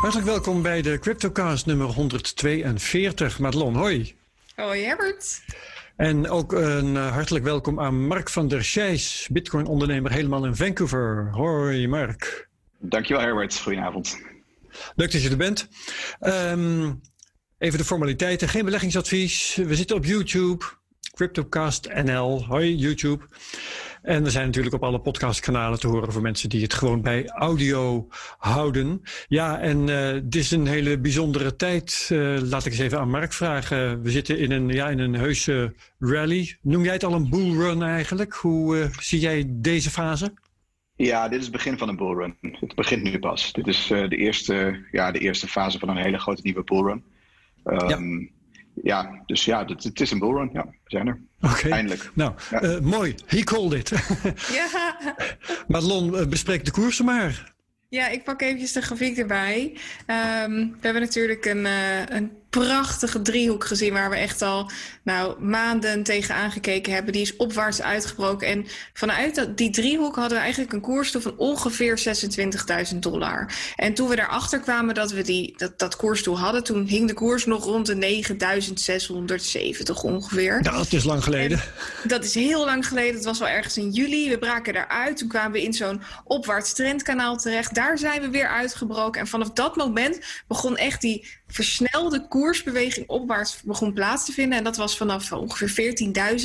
Hartelijk welkom bij de CryptoCast nummer 142. Madelon, hoi. Hoi Herbert. En ook een uh, hartelijk welkom aan Mark van der Scheijs, Bitcoin-ondernemer helemaal in Vancouver. Hoi Mark. Dankjewel Herbert, goedenavond. Leuk dat je er bent. Um, even de formaliteiten, geen beleggingsadvies. We zitten op YouTube, CryptoCast NL. Hoi YouTube. En we zijn natuurlijk op alle podcastkanalen te horen voor mensen die het gewoon bij audio houden. Ja, en dit is een hele bijzondere tijd. Uh, laat ik eens even aan Mark vragen. We zitten in een, ja, in een heuse rally. Noem jij het al een bullrun eigenlijk? Hoe uh, zie jij deze fase? Ja, dit is het begin van een bullrun. Het begint nu pas. Dit is de, eerste, ja, de eerste fase van een hele grote nieuwe bullrun. Um, ja ja, dus ja, het, het is een bullrun. Ja, we zijn er. Oké. Eindelijk. Nou, ja. uh, mooi. He called it. ja. Madelon, uh, bespreek de koersen maar. Ja, ik pak eventjes de grafiek erbij. Um, we hebben natuurlijk een, uh, een prachtige driehoek gezien waar we echt al nou, maanden tegen aangekeken hebben. Die is opwaarts uitgebroken. En vanuit die driehoek hadden we eigenlijk een koersdoel van ongeveer 26.000 dollar. En toen we daarachter kwamen dat we die, dat, dat koersdoel hadden, toen hing de koers nog rond de 9.670 ongeveer. Dat is lang geleden. En dat is heel lang geleden. Dat was wel ergens in juli. We braken daaruit. Toen kwamen we in zo'n opwaarts trendkanaal terecht. Daar zijn we weer uitgebroken. En vanaf dat moment begon echt die versnelde koersbeweging opwaarts begon plaats te vinden. En dat was vanaf ongeveer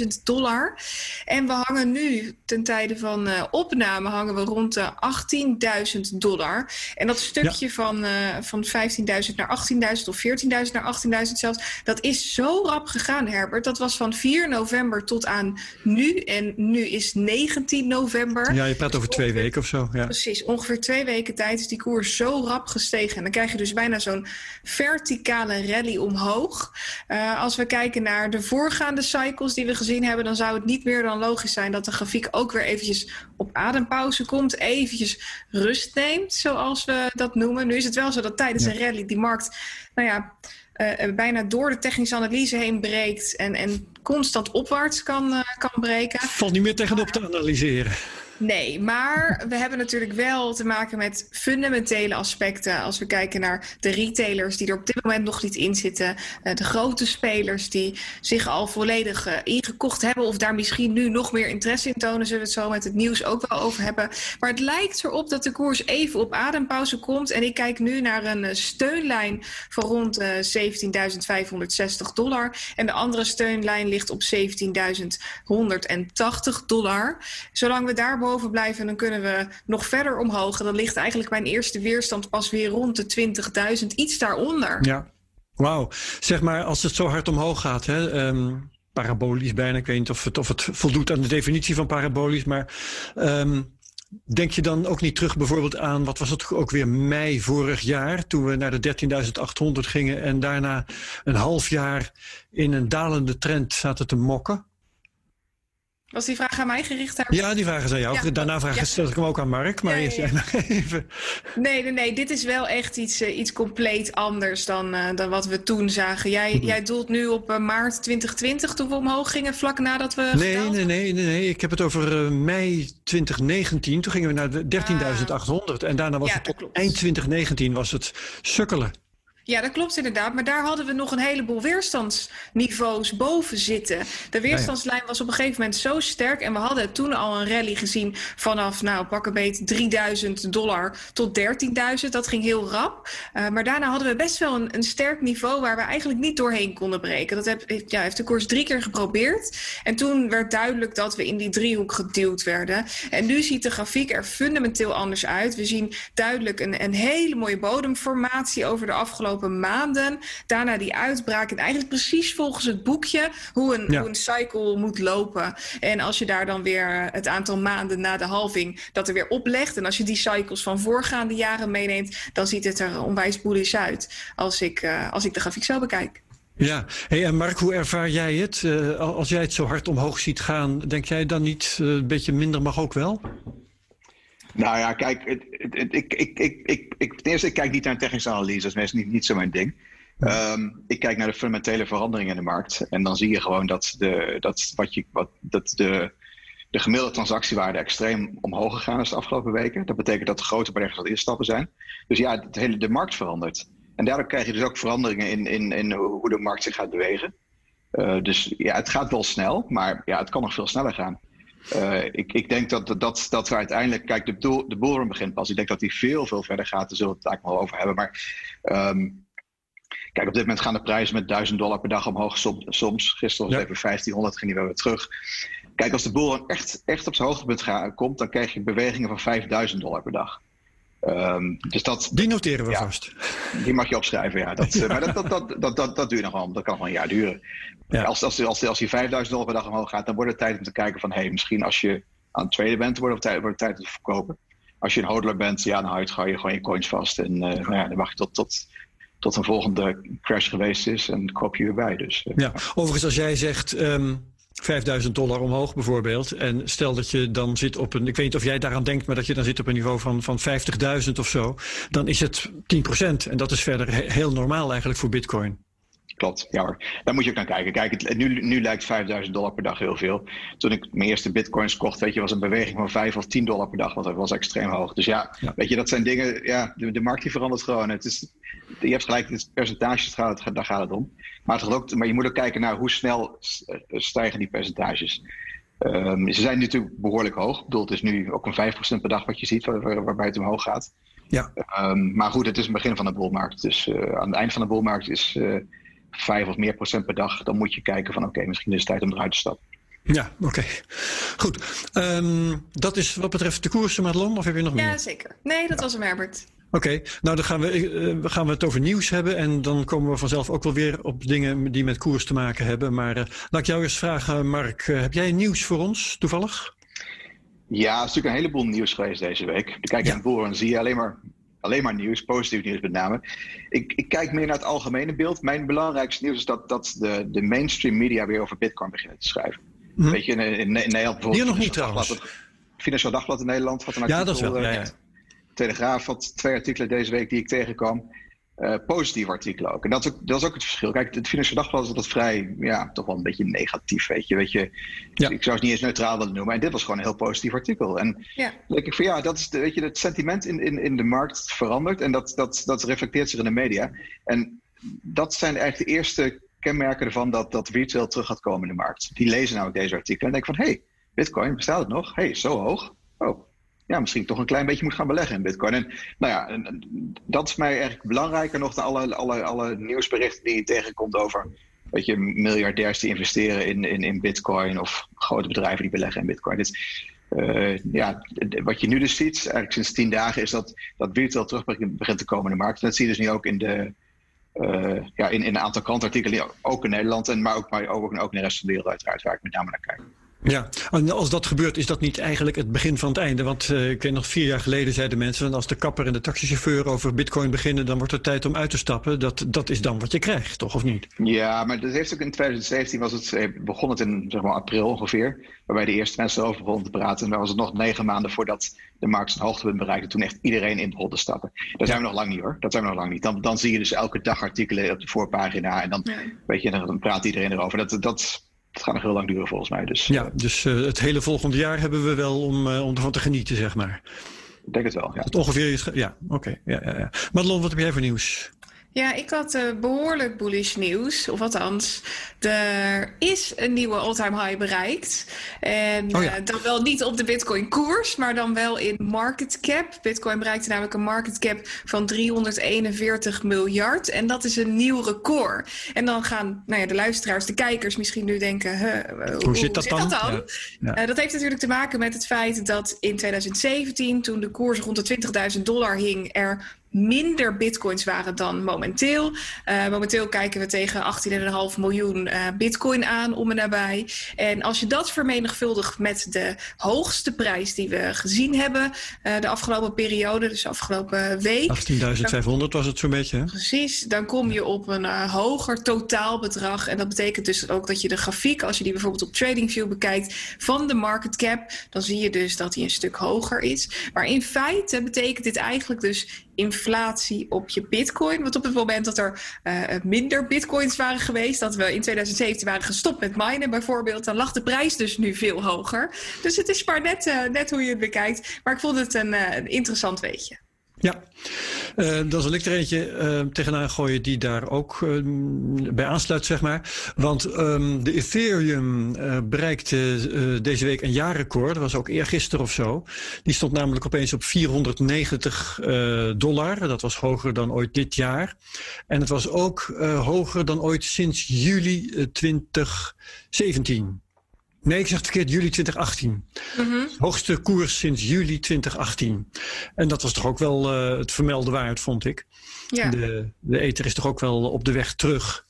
14.000 dollar. En we hangen nu, ten tijde van uh, opname, hangen we rond de 18.000 dollar. En dat stukje ja. van, uh, van 15.000 naar 18.000 of 14.000 naar 18.000 zelfs, dat is zo rap gegaan, Herbert. Dat was van 4 november tot aan nu. En nu is 19 november. Ja, je praat over twee ongeveer, weken of zo. Ja. Precies, ongeveer twee weken tijd is die koers zo rap gestegen. En dan krijg je dus bijna zo'n verticale rally omhoog. Uh, als we kijken naar de voorgaande cycles die we gezien hebben, dan zou het niet meer dan logisch zijn dat de grafiek ook weer eventjes op adempauze komt, eventjes rust neemt, zoals we dat noemen. Nu is het wel zo dat tijdens ja. een rally die markt, nou ja, uh, bijna door de technische analyse heen breekt en, en constant opwaarts kan, uh, kan breken. Valt niet meer tegenop te analyseren. Nee, maar we hebben natuurlijk wel te maken met fundamentele aspecten. Als we kijken naar de retailers die er op dit moment nog niet in zitten. De grote spelers die zich al volledig uh, ingekocht hebben. Of daar misschien nu nog meer interesse in tonen. Zullen we het zo met het nieuws ook wel over hebben. Maar het lijkt erop dat de koers even op adempauze komt. En ik kijk nu naar een steunlijn van rond uh, 17.560 dollar. En de andere steunlijn ligt op 17.180 dollar. Zolang we daar boven blijven, dan kunnen we nog verder omhoog. En dan ligt eigenlijk mijn eerste weerstand pas weer rond de 20.000, iets daaronder. Ja, wauw. Zeg maar, als het zo hard omhoog gaat, hè, um, parabolisch bijna, ik weet niet of het, of het voldoet aan de definitie van parabolisch, maar um, denk je dan ook niet terug bijvoorbeeld aan, wat was het ook weer, mei vorig jaar, toen we naar de 13.800 gingen en daarna een half jaar in een dalende trend zaten te mokken? Was die vraag aan mij gericht? Hebben? Ja, die vraag is aan jou. Ja. Daarna vraag ja. stel ik hem ook aan Mark. Maar ja, eerst jij nog even. Nee, nee, nee. Dit is wel echt iets, uh, iets compleet anders dan, uh, dan wat we toen zagen. Jij, mm -hmm. jij doelt nu op uh, maart 2020 toen we omhoog gingen, vlak nadat we. Nee, nee, nee, nee, nee. Ik heb het over mei 2019. Toen gingen we naar de 13.800. Ah. En daarna was het tot eind 2019 was het sukkelen. Ja, dat klopt inderdaad. Maar daar hadden we nog een heleboel weerstandsniveaus boven zitten. De weerstandslijn was op een gegeven moment zo sterk. En we hadden toen al een rally gezien vanaf, nou, pak een beet 3000 dollar tot 13.000. Dat ging heel rap. Uh, maar daarna hadden we best wel een, een, sterk niveau waar we eigenlijk niet doorheen konden breken. Dat heb, ja, heeft de koers drie keer geprobeerd. En toen werd duidelijk dat we in die driehoek geduwd werden. En nu ziet de grafiek er fundamenteel anders uit. We zien duidelijk een, een hele mooie bodemformatie over de afgelopen afgelopen maanden. Daarna die uitbraak. En eigenlijk precies volgens het boekje hoe een, ja. hoe een cycle moet lopen. En als je daar dan weer het aantal maanden na de halving dat er weer oplegt. En als je die cycles van voorgaande jaren meeneemt, dan ziet het er onwijs bullish uit. Als ik, uh, als ik de grafiek zo bekijk. Ja, hey, en Mark, hoe ervaar jij het? Uh, als jij het zo hard omhoog ziet gaan, denk jij dan niet uh, een beetje minder mag ook wel? Nou ja, kijk, het, het, ik, ik, ik, ik, ik, ten eerste, ik kijk niet naar een technische analyse. Dat is meestal niet, niet zo mijn ding. Ja. Um, ik kijk naar de fundamentele veranderingen in de markt. En dan zie je gewoon dat, de, dat, wat je, wat, dat de, de gemiddelde transactiewaarde extreem omhoog gegaan is de afgelopen weken. Dat betekent dat de grote beleggers het instappen zijn. Dus ja, het hele, de markt verandert. En daardoor krijg je dus ook veranderingen in, in, in hoe de markt zich gaat bewegen. Uh, dus ja, het gaat wel snel, maar ja, het kan nog veel sneller gaan. Uh, ik, ik, denk dat, dat, dat we uiteindelijk, kijk, de, de bullrun begint pas. Ik denk dat die veel, veel verder gaat. Daar zullen we het eigenlijk wel over hebben. Maar um, kijk, op dit moment gaan de prijzen met 1000 dollar per dag omhoog. Soms, gisteren was het even 1500, ging die weer terug. Kijk, als de bullrun echt, echt op zijn hoogtepunt gaat, komt, dan krijg je bewegingen van 5000 dollar per dag. Um, dus dat, die noteren we vast. Die mag je opschrijven, ja. Dat, ja. Maar dat, dat, dat, dat, dat, dat duurt nog wel. Dat kan nog een jaar duren. Ja. Als, als, als, als die 5000 dollar per dag omhoog gaat, dan wordt het tijd om te kijken van... hé, hey, misschien als je aan het tweede bent, wordt het tijd, wordt het tijd om te verkopen. Als je een hodler bent, ja, dan hou je, je gewoon je coins vast. En uh, nou ja, dan wacht je tot, tot, tot een volgende crash geweest is en koop je weer bij. Dus, uh, ja, overigens, als jij zegt... Um 5000 dollar omhoog bijvoorbeeld. En stel dat je dan zit op een, ik weet niet of jij daaraan denkt, maar dat je dan zit op een niveau van, van 50.000 of zo. Dan is het 10%. En dat is verder heel normaal eigenlijk voor Bitcoin. Klopt, ja hoor. Daar moet je ook naar kijken. Kijk, het, nu, nu lijkt 5000 dollar per dag heel veel. Toen ik mijn eerste bitcoins kocht, weet je, was een beweging van 5 of 10 dollar per dag. Dat was extreem hoog. Dus ja, weet je, dat zijn dingen, ja, de, de markt die verandert gewoon. Het is, je hebt gelijk, het percentages, daar gaat het om. Maar, het ook, maar je moet ook kijken naar hoe snel eh, stijgen die percentages. Um, ze zijn natuurlijk behoorlijk hoog. Ik bedoel, het is nu ook een 5% per dag wat je ziet, waar, waarbij het omhoog gaat. Ja. Um, maar goed, het is het begin van de boelmarkt. Dus uh, aan het eind van de boelmarkt is uh, 5 of meer procent per dag. Dan moet je kijken van oké, okay, misschien is het tijd om eruit te stappen. Ja, oké. Okay. Goed. Um, dat is wat betreft de koersen, Madelon, of heb je nog meer? Ja, zeker. Nee, dat ja. was hem, Herbert. Oké, nou dan gaan we, uh, gaan we het over nieuws hebben. En dan komen we vanzelf ook wel weer op dingen die met koers te maken hebben. Maar uh, laat ik jou eens vragen, Mark. Uh, heb jij nieuws voor ons, toevallig? Ja, het is natuurlijk een heleboel nieuws geweest deze week. Kijk je ja. aan en zie je alleen maar, alleen maar nieuws, positief nieuws met name. Ik, ik, kijk meer naar het algemene beeld. Mijn belangrijkste nieuws is dat, dat de, de mainstream media weer over bitcoin beginnen te schrijven. Hm. Weet je, in, in, in Nederland bijvoorbeeld... Hier nog niet trouwens. Financieel Dagblad in Nederland had een artikel... Ja, dat is wel, ja, ja. Telegraaf had twee artikelen deze week die ik tegenkwam. Uh, positieve artikelen ook. En dat is ook, dat is ook het verschil. Kijk, het Financiële Dagblad is altijd vrij, ja, toch wel een beetje negatief, weet je. Weet je ja. Ik zou het niet eens neutraal willen noemen. En dit was gewoon een heel positief artikel. En ja. denk ik van ja, dat is, de, weet je, het sentiment in, in, in de markt verandert. En dat, dat, dat reflecteert zich in de media. En dat zijn eigenlijk de eerste kenmerken ervan dat, dat retail terug gaat komen in de markt. Die lezen nou deze artikelen en denken van, hé, hey, bitcoin, bestaat het nog? Hé, hey, zo hoog? Oh, ja, misschien toch een klein beetje moet gaan beleggen in Bitcoin. En nou ja, dat is mij eigenlijk belangrijker nog dan alle, alle, alle nieuwsberichten die je tegenkomt over weet je, miljardairs die investeren in, in, in Bitcoin of grote bedrijven die beleggen in Bitcoin. Dus, ja, wat je nu dus ziet, eigenlijk sinds tien dagen, is dat, dat virtueel terug begint te komen in de markt. En dat zie je dus nu ook in de. Uh, ja, in, in een aantal krantartikelen, ook in Nederland, en, maar ook, maar ook, ook in de rest van de wereld, uiteraard, waar ik met name naar kijk. Ja, en als dat gebeurt, is dat niet eigenlijk het begin van het einde? Want uh, ik weet nog, vier jaar geleden zeiden mensen... als de kapper en de taxichauffeur over bitcoin beginnen... dan wordt het tijd om uit te stappen. Dat, dat is dan wat je krijgt, toch? Of niet? Ja, maar dat heeft ook in 2017 was het, eh, begon het in zeg maar, april ongeveer... waarbij de eerste mensen erover begonnen te praten. En dan was het nog negen maanden voordat de markt zijn hoogtepunt bereikte... toen echt iedereen in begon te stappen. Daar zijn we nog lang niet, hoor. Dat zijn we nog lang niet. Dan, dan zie je dus elke dag artikelen op de voorpagina... en dan, ja. weet je, dan praat iedereen erover. Dat... dat het gaat nog heel lang duren volgens mij. Dus, ja, dus uh, het hele volgende jaar hebben we wel om, uh, om ervan te genieten, zeg maar. Ik denk het wel, ja. Het ongeveer is... Ja, oké. Okay, ja, ja, ja. Madelon, wat heb jij voor nieuws? Ja, ik had uh, behoorlijk bullish nieuws. Of althans, er is een nieuwe all-time high bereikt. En oh ja. uh, dan wel niet op de Bitcoin-koers, maar dan wel in market cap. Bitcoin bereikte namelijk een market cap van 341 miljard. En dat is een nieuw record. En dan gaan nou ja, de luisteraars, de kijkers misschien nu denken: hoe, hoe, zit dat zit dan? Dat, dan? Ja. Ja. Uh, dat heeft natuurlijk te maken met het feit dat in 2017, toen de koers rond de 20.000 dollar hing, er minder bitcoins waren dan momenteel. Uh, momenteel kijken we tegen 18,5 miljoen uh, bitcoin aan om en nabij. En als je dat vermenigvuldigt met de hoogste prijs die we gezien hebben uh, de afgelopen periode, dus afgelopen week. 18.500 was het zo'n beetje. Hè? Precies, dan kom je op een hoger totaalbedrag. En dat betekent dus ook dat je de grafiek, als je die bijvoorbeeld op TradingView bekijkt, van de market cap, dan zie je dus dat die een stuk hoger is. Maar in feite betekent dit eigenlijk dus in inflatie op je bitcoin. Want op het moment dat er uh, minder bitcoins waren geweest, dat we in 2017 waren gestopt met minen bijvoorbeeld, dan lag de prijs dus nu veel hoger. Dus het is maar net, uh, net hoe je het bekijkt. Maar ik vond het een, een interessant weetje. Ja, uh, dan zal ik er eentje uh, tegenaan gooien die daar ook uh, bij aansluit, zeg maar. Want um, de Ethereum bereikte deze week een jaarrecord. Dat was ook eergisteren of zo. Die stond namelijk opeens op 490 dollar. Dat was hoger dan ooit dit jaar. En het was ook hoger dan ooit sinds juli 2017. Nee, ik zeg het verkeerd, juli 2018. Mm Hoogste koers sinds juli 2018. En dat was toch ook wel uh, het vermelde waard, vond ik. Ja. De, de ether is toch ook wel op de weg terug.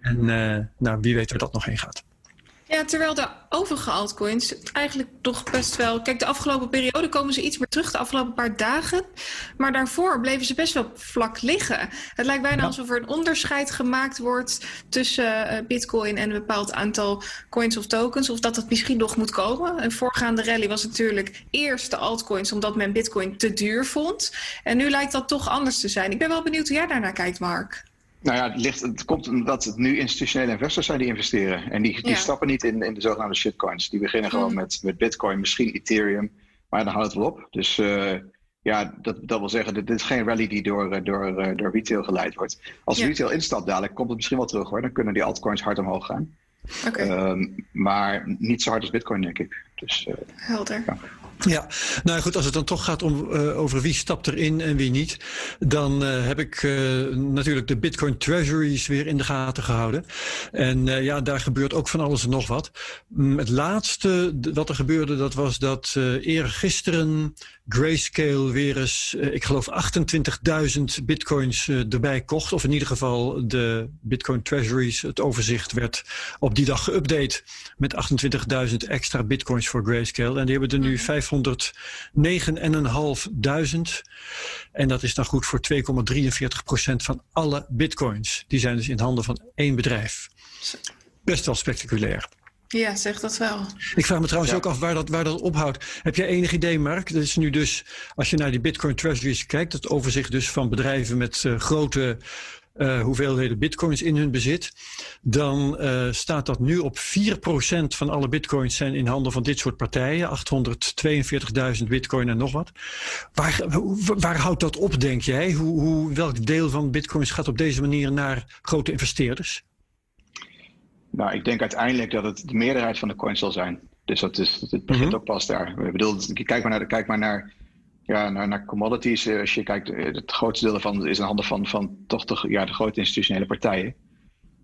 En uh, nou, wie weet waar dat nog heen gaat. Ja, terwijl de overige altcoins eigenlijk toch best wel... Kijk, de afgelopen periode komen ze iets meer terug, de afgelopen paar dagen. Maar daarvoor bleven ze best wel vlak liggen. Het lijkt bijna alsof er een onderscheid gemaakt wordt tussen uh, bitcoin en een bepaald aantal coins of tokens. Of dat dat misschien nog moet komen. Een voorgaande rally was natuurlijk eerst de altcoins omdat men bitcoin te duur vond. En nu lijkt dat toch anders te zijn. Ik ben wel benieuwd hoe jij daarnaar kijkt, Mark. Nou ja, het, ligt, het komt omdat het nu institutionele investors zijn die investeren. En die, die ja. stappen niet in, in de zogenaamde shitcoins. Die beginnen gewoon mm. met, met Bitcoin, misschien Ethereum. Maar dan houdt het wel op. Dus uh, ja, dat, dat wil zeggen, dit is geen rally die door, door, door retail geleid wordt. Als ja. retail instapt dadelijk, komt het misschien wel terug hoor. Dan kunnen die altcoins hard omhoog gaan. Okay. Um, maar niet zo hard als Bitcoin, denk ik. Dus, uh, Helder. Ja. Ja, nou goed, als het dan toch gaat om, uh, over wie stapt erin en wie niet, dan uh, heb ik uh, natuurlijk de Bitcoin Treasuries weer in de gaten gehouden. En ja, daar gebeurt ook van alles en nog wat. Het laatste wat er gebeurde, dat was dat eergisteren Grayscale weer eens, ik geloof 28.000 bitcoins erbij kocht. Of in ieder geval de Bitcoin Treasuries, het overzicht werd op die dag geüpdate met 28.000 extra bitcoins voor Grayscale. En die hebben er nu 5 509.500. En dat is dan goed voor 2,43% van alle bitcoins. Die zijn dus in handen van één bedrijf. Best wel spectaculair. Ja, zeg dat wel. Ik vraag me trouwens ja. ook af waar dat, waar dat ophoudt. Heb jij enig idee, Mark? Dat is nu dus, als je naar die Bitcoin Treasuries kijkt, het overzicht dus van bedrijven met uh, grote uh, hoeveelheden bitcoins in hun bezit, dan uh, staat dat nu op 4% van alle bitcoins zijn in handen van dit soort partijen. 842.000 bitcoin en nog wat. Waar, waar houdt dat op, denk jij? Hoe, hoe, welk deel van bitcoins gaat op deze manier naar grote investeerders? Nou, ik denk uiteindelijk dat het de meerderheid van de coins zal zijn. Dus dat is, het begint mm -hmm. ook pas daar. Ik bedoel, kijk maar naar, kijk maar naar ja, naar, naar commodities, als je kijkt, het grootste deel ervan is in handen van, van toch de, ja, de grote institutionele partijen.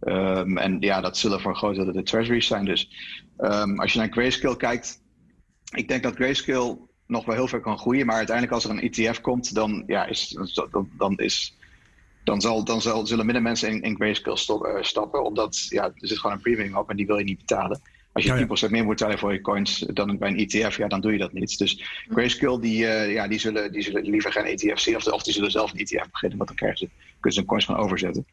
Um, en ja, dat zullen voor een groot deel de treasuries zijn. Dus um, als je naar Grayscale kijkt, ik denk dat Grayscale nog wel heel ver kan groeien. Maar uiteindelijk als er een ETF komt, dan, ja, is, dan, dan, is, dan, zal, dan zal, zullen minder mensen in, in Grayscale uh, stappen. Omdat ja, er zit gewoon een premium op en die wil je niet betalen. Als je ja, 10% meer moet betalen voor je coins dan bij een ETF, ja, dan doe je dat niet. Dus Grayscale, die, uh, ja, die, zullen, die zullen liever geen ETF zien. Of, of die zullen zelf een ETF beginnen, want dan krijgen ze, kunnen ze hun coins van overzetten.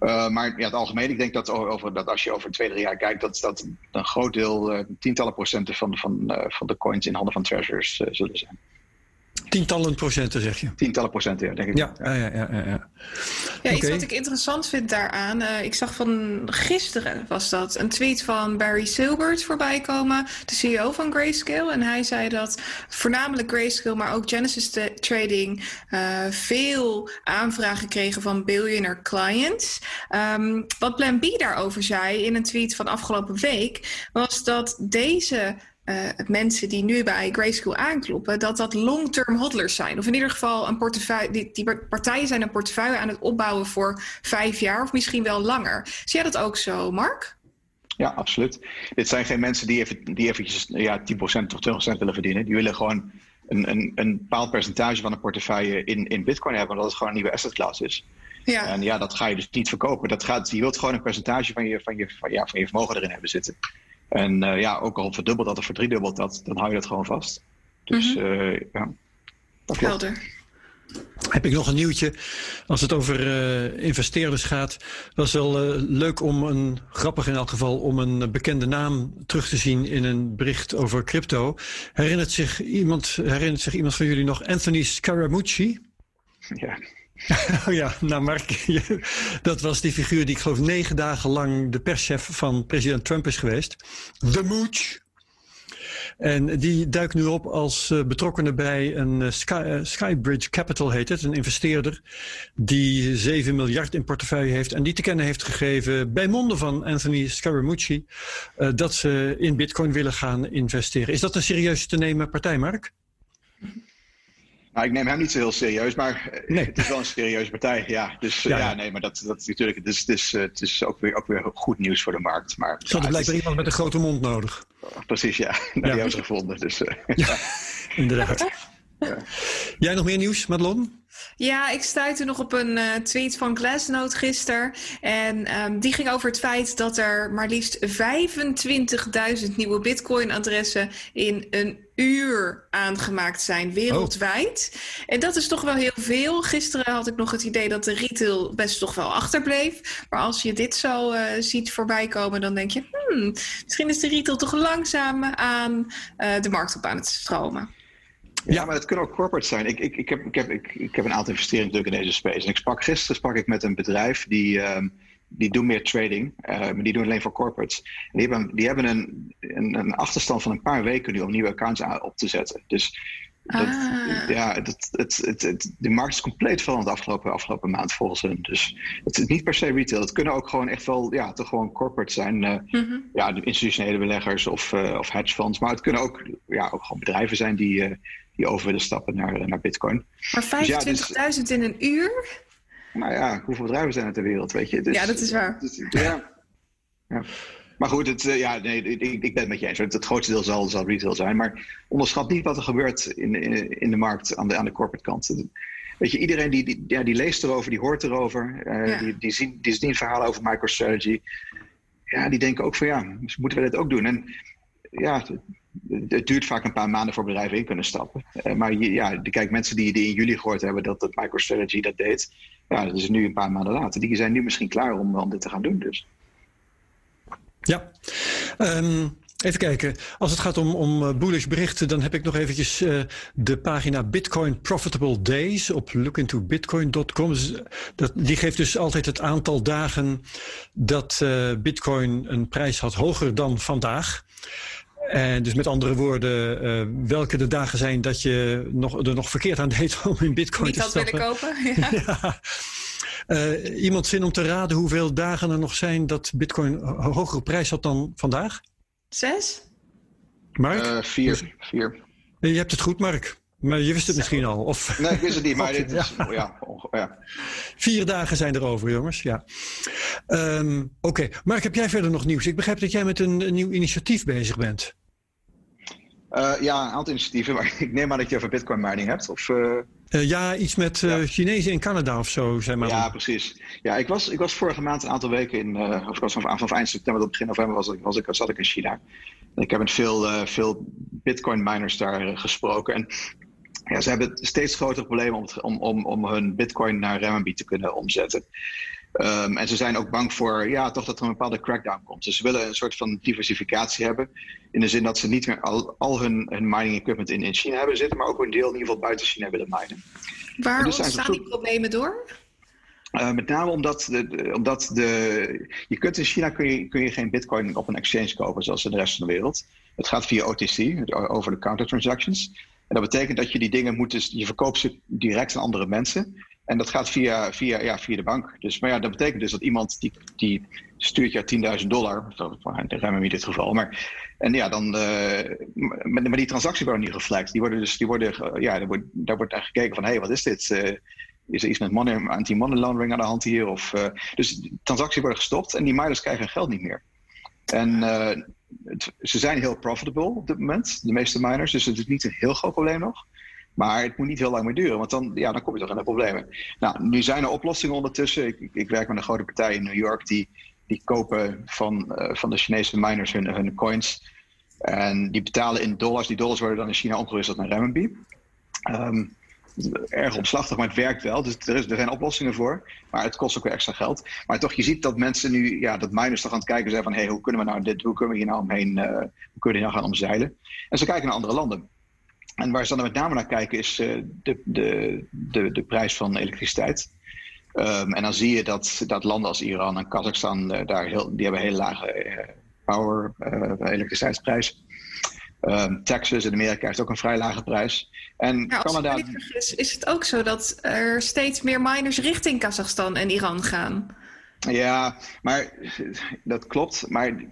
Uh, maar ja, het algemeen, ik denk dat, over, dat als je over twee, drie jaar kijkt, dat, dat een groot deel, uh, tientallen procenten van, van, van de coins in handen van treasurers zullen zijn. Tientallen procenten, zeg je? Tientallen procenten, ja, denk ik. Ja, ja, ja. ja, ja. ja okay. iets wat ik interessant vind daaraan. Uh, ik zag van gisteren was dat een tweet van Barry Silbert voorbij komen, de CEO van Grayscale. En hij zei dat voornamelijk Grayscale, maar ook Genesis Trading uh, veel aanvragen kregen van billionaire clients. Um, wat Plan B daarover zei in een tweet van afgelopen week, was dat deze uh, mensen die nu bij Grayscale aankloppen, dat dat long-term hodlers zijn. Of in ieder geval een portefeuille, die, die, partijen zijn een portefeuille aan het opbouwen voor vijf jaar of misschien wel langer. Zie jij dat ook zo, Mark? Ja, absoluut. Dit zijn geen mensen die, even, die eventjes ja, 10% of 20% willen verdienen. Die willen gewoon een, een, een bepaald percentage van een portefeuille in, in bitcoin hebben, omdat het gewoon een nieuwe asset class is. Ja. En ja, dat ga je dus niet verkopen. Dat gaat, je wilt gewoon een percentage van je, van je, van, ja, van je vermogen erin hebben zitten. En uh, ja, ook al verdubbelt dat of verdriedubbelt dat, dan hou je dat gewoon vast. Dus mm -hmm. uh, ja, dat klopt. Helder. Heb ik nog een nieuwtje. Als het over uh, investeerders gaat. Was wel leuk om een, grappig in elk geval, om een bekende naam terug te zien in een bericht over crypto. Herinnert zich iemand, herinnert zich iemand van jullie nog Anthony Scaramucci? Ja. Ja, nou Mark, dat was die figuur die ik geloof negen dagen lang de perschef van president Trump is geweest. De Mooch. En die duikt nu op als uh, betrokkene bij een Sky, uh, Skybridge Capital heet het. Een investeerder die 7 miljard in portefeuille heeft. En die te kennen heeft gegeven bij monden van Anthony Scaramucci. dat ze in bitcoin willen gaan investeren. Is dat een serieus te nemen partij, Mark? Nou, ik neem hem niet zo heel serieus, maar nee. het is wel een serieuze partij. Ja, dus ja, ja nee, maar dat, dat is natuurlijk. Het is, het is, het is ook, weer, ook weer goed nieuws voor de markt. Maar, Ze hadden blijkbaar iemand met een grote mond nodig. Precies, ja. Nou, die hebben ze gevonden. Dus, ja, inderdaad. Jij nog meer nieuws, Madelon? Ja, ik stuitte nog op een uh, tweet van Glassnode gisteren. En um, die ging over het feit dat er maar liefst 25.000 nieuwe Bitcoin-adressen in een uur aangemaakt zijn wereldwijd. Oh. En dat is toch wel heel veel. Gisteren had ik nog het idee dat de retail best toch wel achterbleef. Maar als je dit zo uh, ziet voorbij komen, dan denk je... Hmm, misschien is de retail toch langzaam aan uh, de markt op aan het stromen. Ja, maar het kunnen ook corporates zijn. Ik, ik, ik, heb, ik, heb, ik, ik heb een aantal investeringen natuurlijk in deze space. En ik sprak gisteren sprak ik met een bedrijf die, um, die doen meer trading, uh, maar die doen alleen voor corporates. En die hebben, die hebben een, een, een, achterstand van een paar weken nu om nieuwe accounts op te zetten. Dus dat, ah. ja, dat, het, het, het, de markt is compleet veranderd de afgelopen, afgelopen maand volgens hen. Dus het is niet per se retail. Het kunnen ook gewoon echt wel ja, toch gewoon corporate zijn. Uh, mm-hmm. Ja, institutionele beleggers of, uh, of hedge funds. Maar het kunnen ook, ja, ook gewoon bedrijven zijn die, die over willen stappen naar, naar Bitcoin. Maar 25.000 dus ja, dus, in een uur? Nou ja, hoeveel bedrijven zijn er ter wereld, weet je? Dus, ja, dat is waar. Dus, ja. ja. Maar goed, het, uh, ja, nee, ik, ik, ben het met je eens. Het, grootste deel zal, zal retail zijn. Maar onderschat niet wat er gebeurt in, in, in de markt aan de, aan de corporate kant. Weet je, iedereen die, die, ja, die leest erover, die hoort erover. Uh, ja. die, die, zien, die zien verhalen over MicroStrategy. Ja, die denken ook van ja, moeten we dit ook doen? En ja, het duurt vaak een paar maanden voor bedrijven in kunnen stappen. Uh, maar ja, kijk, mensen die, in juli gehoord hebben dat, dat MicroStrategy dat deed, ja, dat is nu een paar maanden later. Die zijn nu misschien klaar om, om dit te gaan doen. Dus. Ja. Um, even kijken. Als het gaat om, om bullish berichten, dan heb ik nog eventjes uh, de pagina Bitcoin Profitable Days op lookintobitcoin.com. Dus dat, die geeft dus altijd het aantal dagen dat Bitcoin een prijs had hoger dan vandaag. En dus met andere woorden, uh, welke de dagen zijn dat je nog, er nog verkeerd aan deed om in bitcoin Niet te stappen. Niet dat willen kopen, ja. ja. Uh, iemand zin om te raden hoeveel dagen er nog zijn dat bitcoin een hogere prijs had dan vandaag? Zes? Mark? Uh, vier. vier. Je hebt het goed, Mark. Maar je wist het misschien al. Of... Nee, ik wist het niet, maar dit is, ja. Ja, ja. Vier dagen zijn er over, jongens. Ja. Um, Oké, okay. Mark, heb jij verder nog nieuws? Ik begrijp dat jij met een, een nieuw initiatief bezig bent. Uh, ja, een aantal initiatieven, maar ik neem aan dat je over bitcoin mining hebt. Of, uh... Uh, ja, iets met. Chinezen in Canada of zo, zeg maar. Ja, precies. Ja, ik was, ik was vorige maand een aantal weken in, of ik was vanaf, vanaf eind september tot begin november was, was ik, zat ik in China. Ik heb met veel, veel bitcoin miners daar gesproken. En ja, ze hebben steeds grotere problemen om, om, om, om hun bitcoin naar renminbi te kunnen omzetten. Um, en ze zijn ook bang voor ja, toch dat er een bepaalde crackdown komt. Dus ze willen een soort van diversificatie hebben. In de zin dat ze niet meer al, al hun, hun mining equipment in, in China hebben zitten, maar ook een deel in ieder geval buiten China willen minen. Waar dus ontstaan die problemen door? Uh, met name omdat, de, de, omdat de, je kunt in China kun je, kun je geen bitcoin op een exchange kopen zoals in de rest van de wereld. Het gaat via OTC, over de counter transactions. En dat betekent dat je die dingen moet, dus, je verkoopt ze direct aan andere mensen. En dat gaat via, via, ja, via de bank. Dus, maar ja, dat betekent dus dat iemand die, die stuurt je 10.000 dollar, de ruim in dit geval. Maar, en ja, dan, uh, maar die transactie wordt niet geflekt. Die worden dus, die worden, ja, daar wordt, daar wordt gekeken van, hé, hey, wat is dit? Uh, is er iets met money, anti-money laundering aan de hand hier? Of, dus transacties worden gestopt en die miners krijgen geld niet meer. En ze zijn heel profitable op dit moment, de meeste miners. Dus het is niet een heel groot probleem nog. Maar het moet niet heel lang meer duren, want dan, ja, dan kom je toch in de problemen. Nou, nu zijn er oplossingen ondertussen. Ik, ik werk met een grote partij in New York die, die kopen van, uh, van de Chinese miners hun, hun coins. En die betalen in dollars. Die dollars worden dan in China omgewisseld naar renminbi. Um, erg omslachtig, maar het werkt wel. Dus er, zijn oplossingen voor. Maar het kost ook weer extra geld. Maar toch, je ziet dat mensen nu, ja, dat miners toch aan het kijken zijn van... hé, hey, hoe kunnen we nou dit, hoe kunnen we hier nou omheen, uh, hoe kunnen we hier nou gaan omzeilen? En ze kijken naar andere landen. En waar ze dan met name naar kijken is de, de, de, de prijs van elektriciteit. Um, en dan zie je dat, dat landen als Iran en Kazachstan daar heel, die hebben hele lage power, elektriciteitsprijs. Um, Texas in Amerika heeft ook een vrij lage prijs. En als Canada. Niet vergis, is het ook zo dat er steeds meer miners richting Kazachstan en Iran gaan? Ja, maar dat klopt. Maar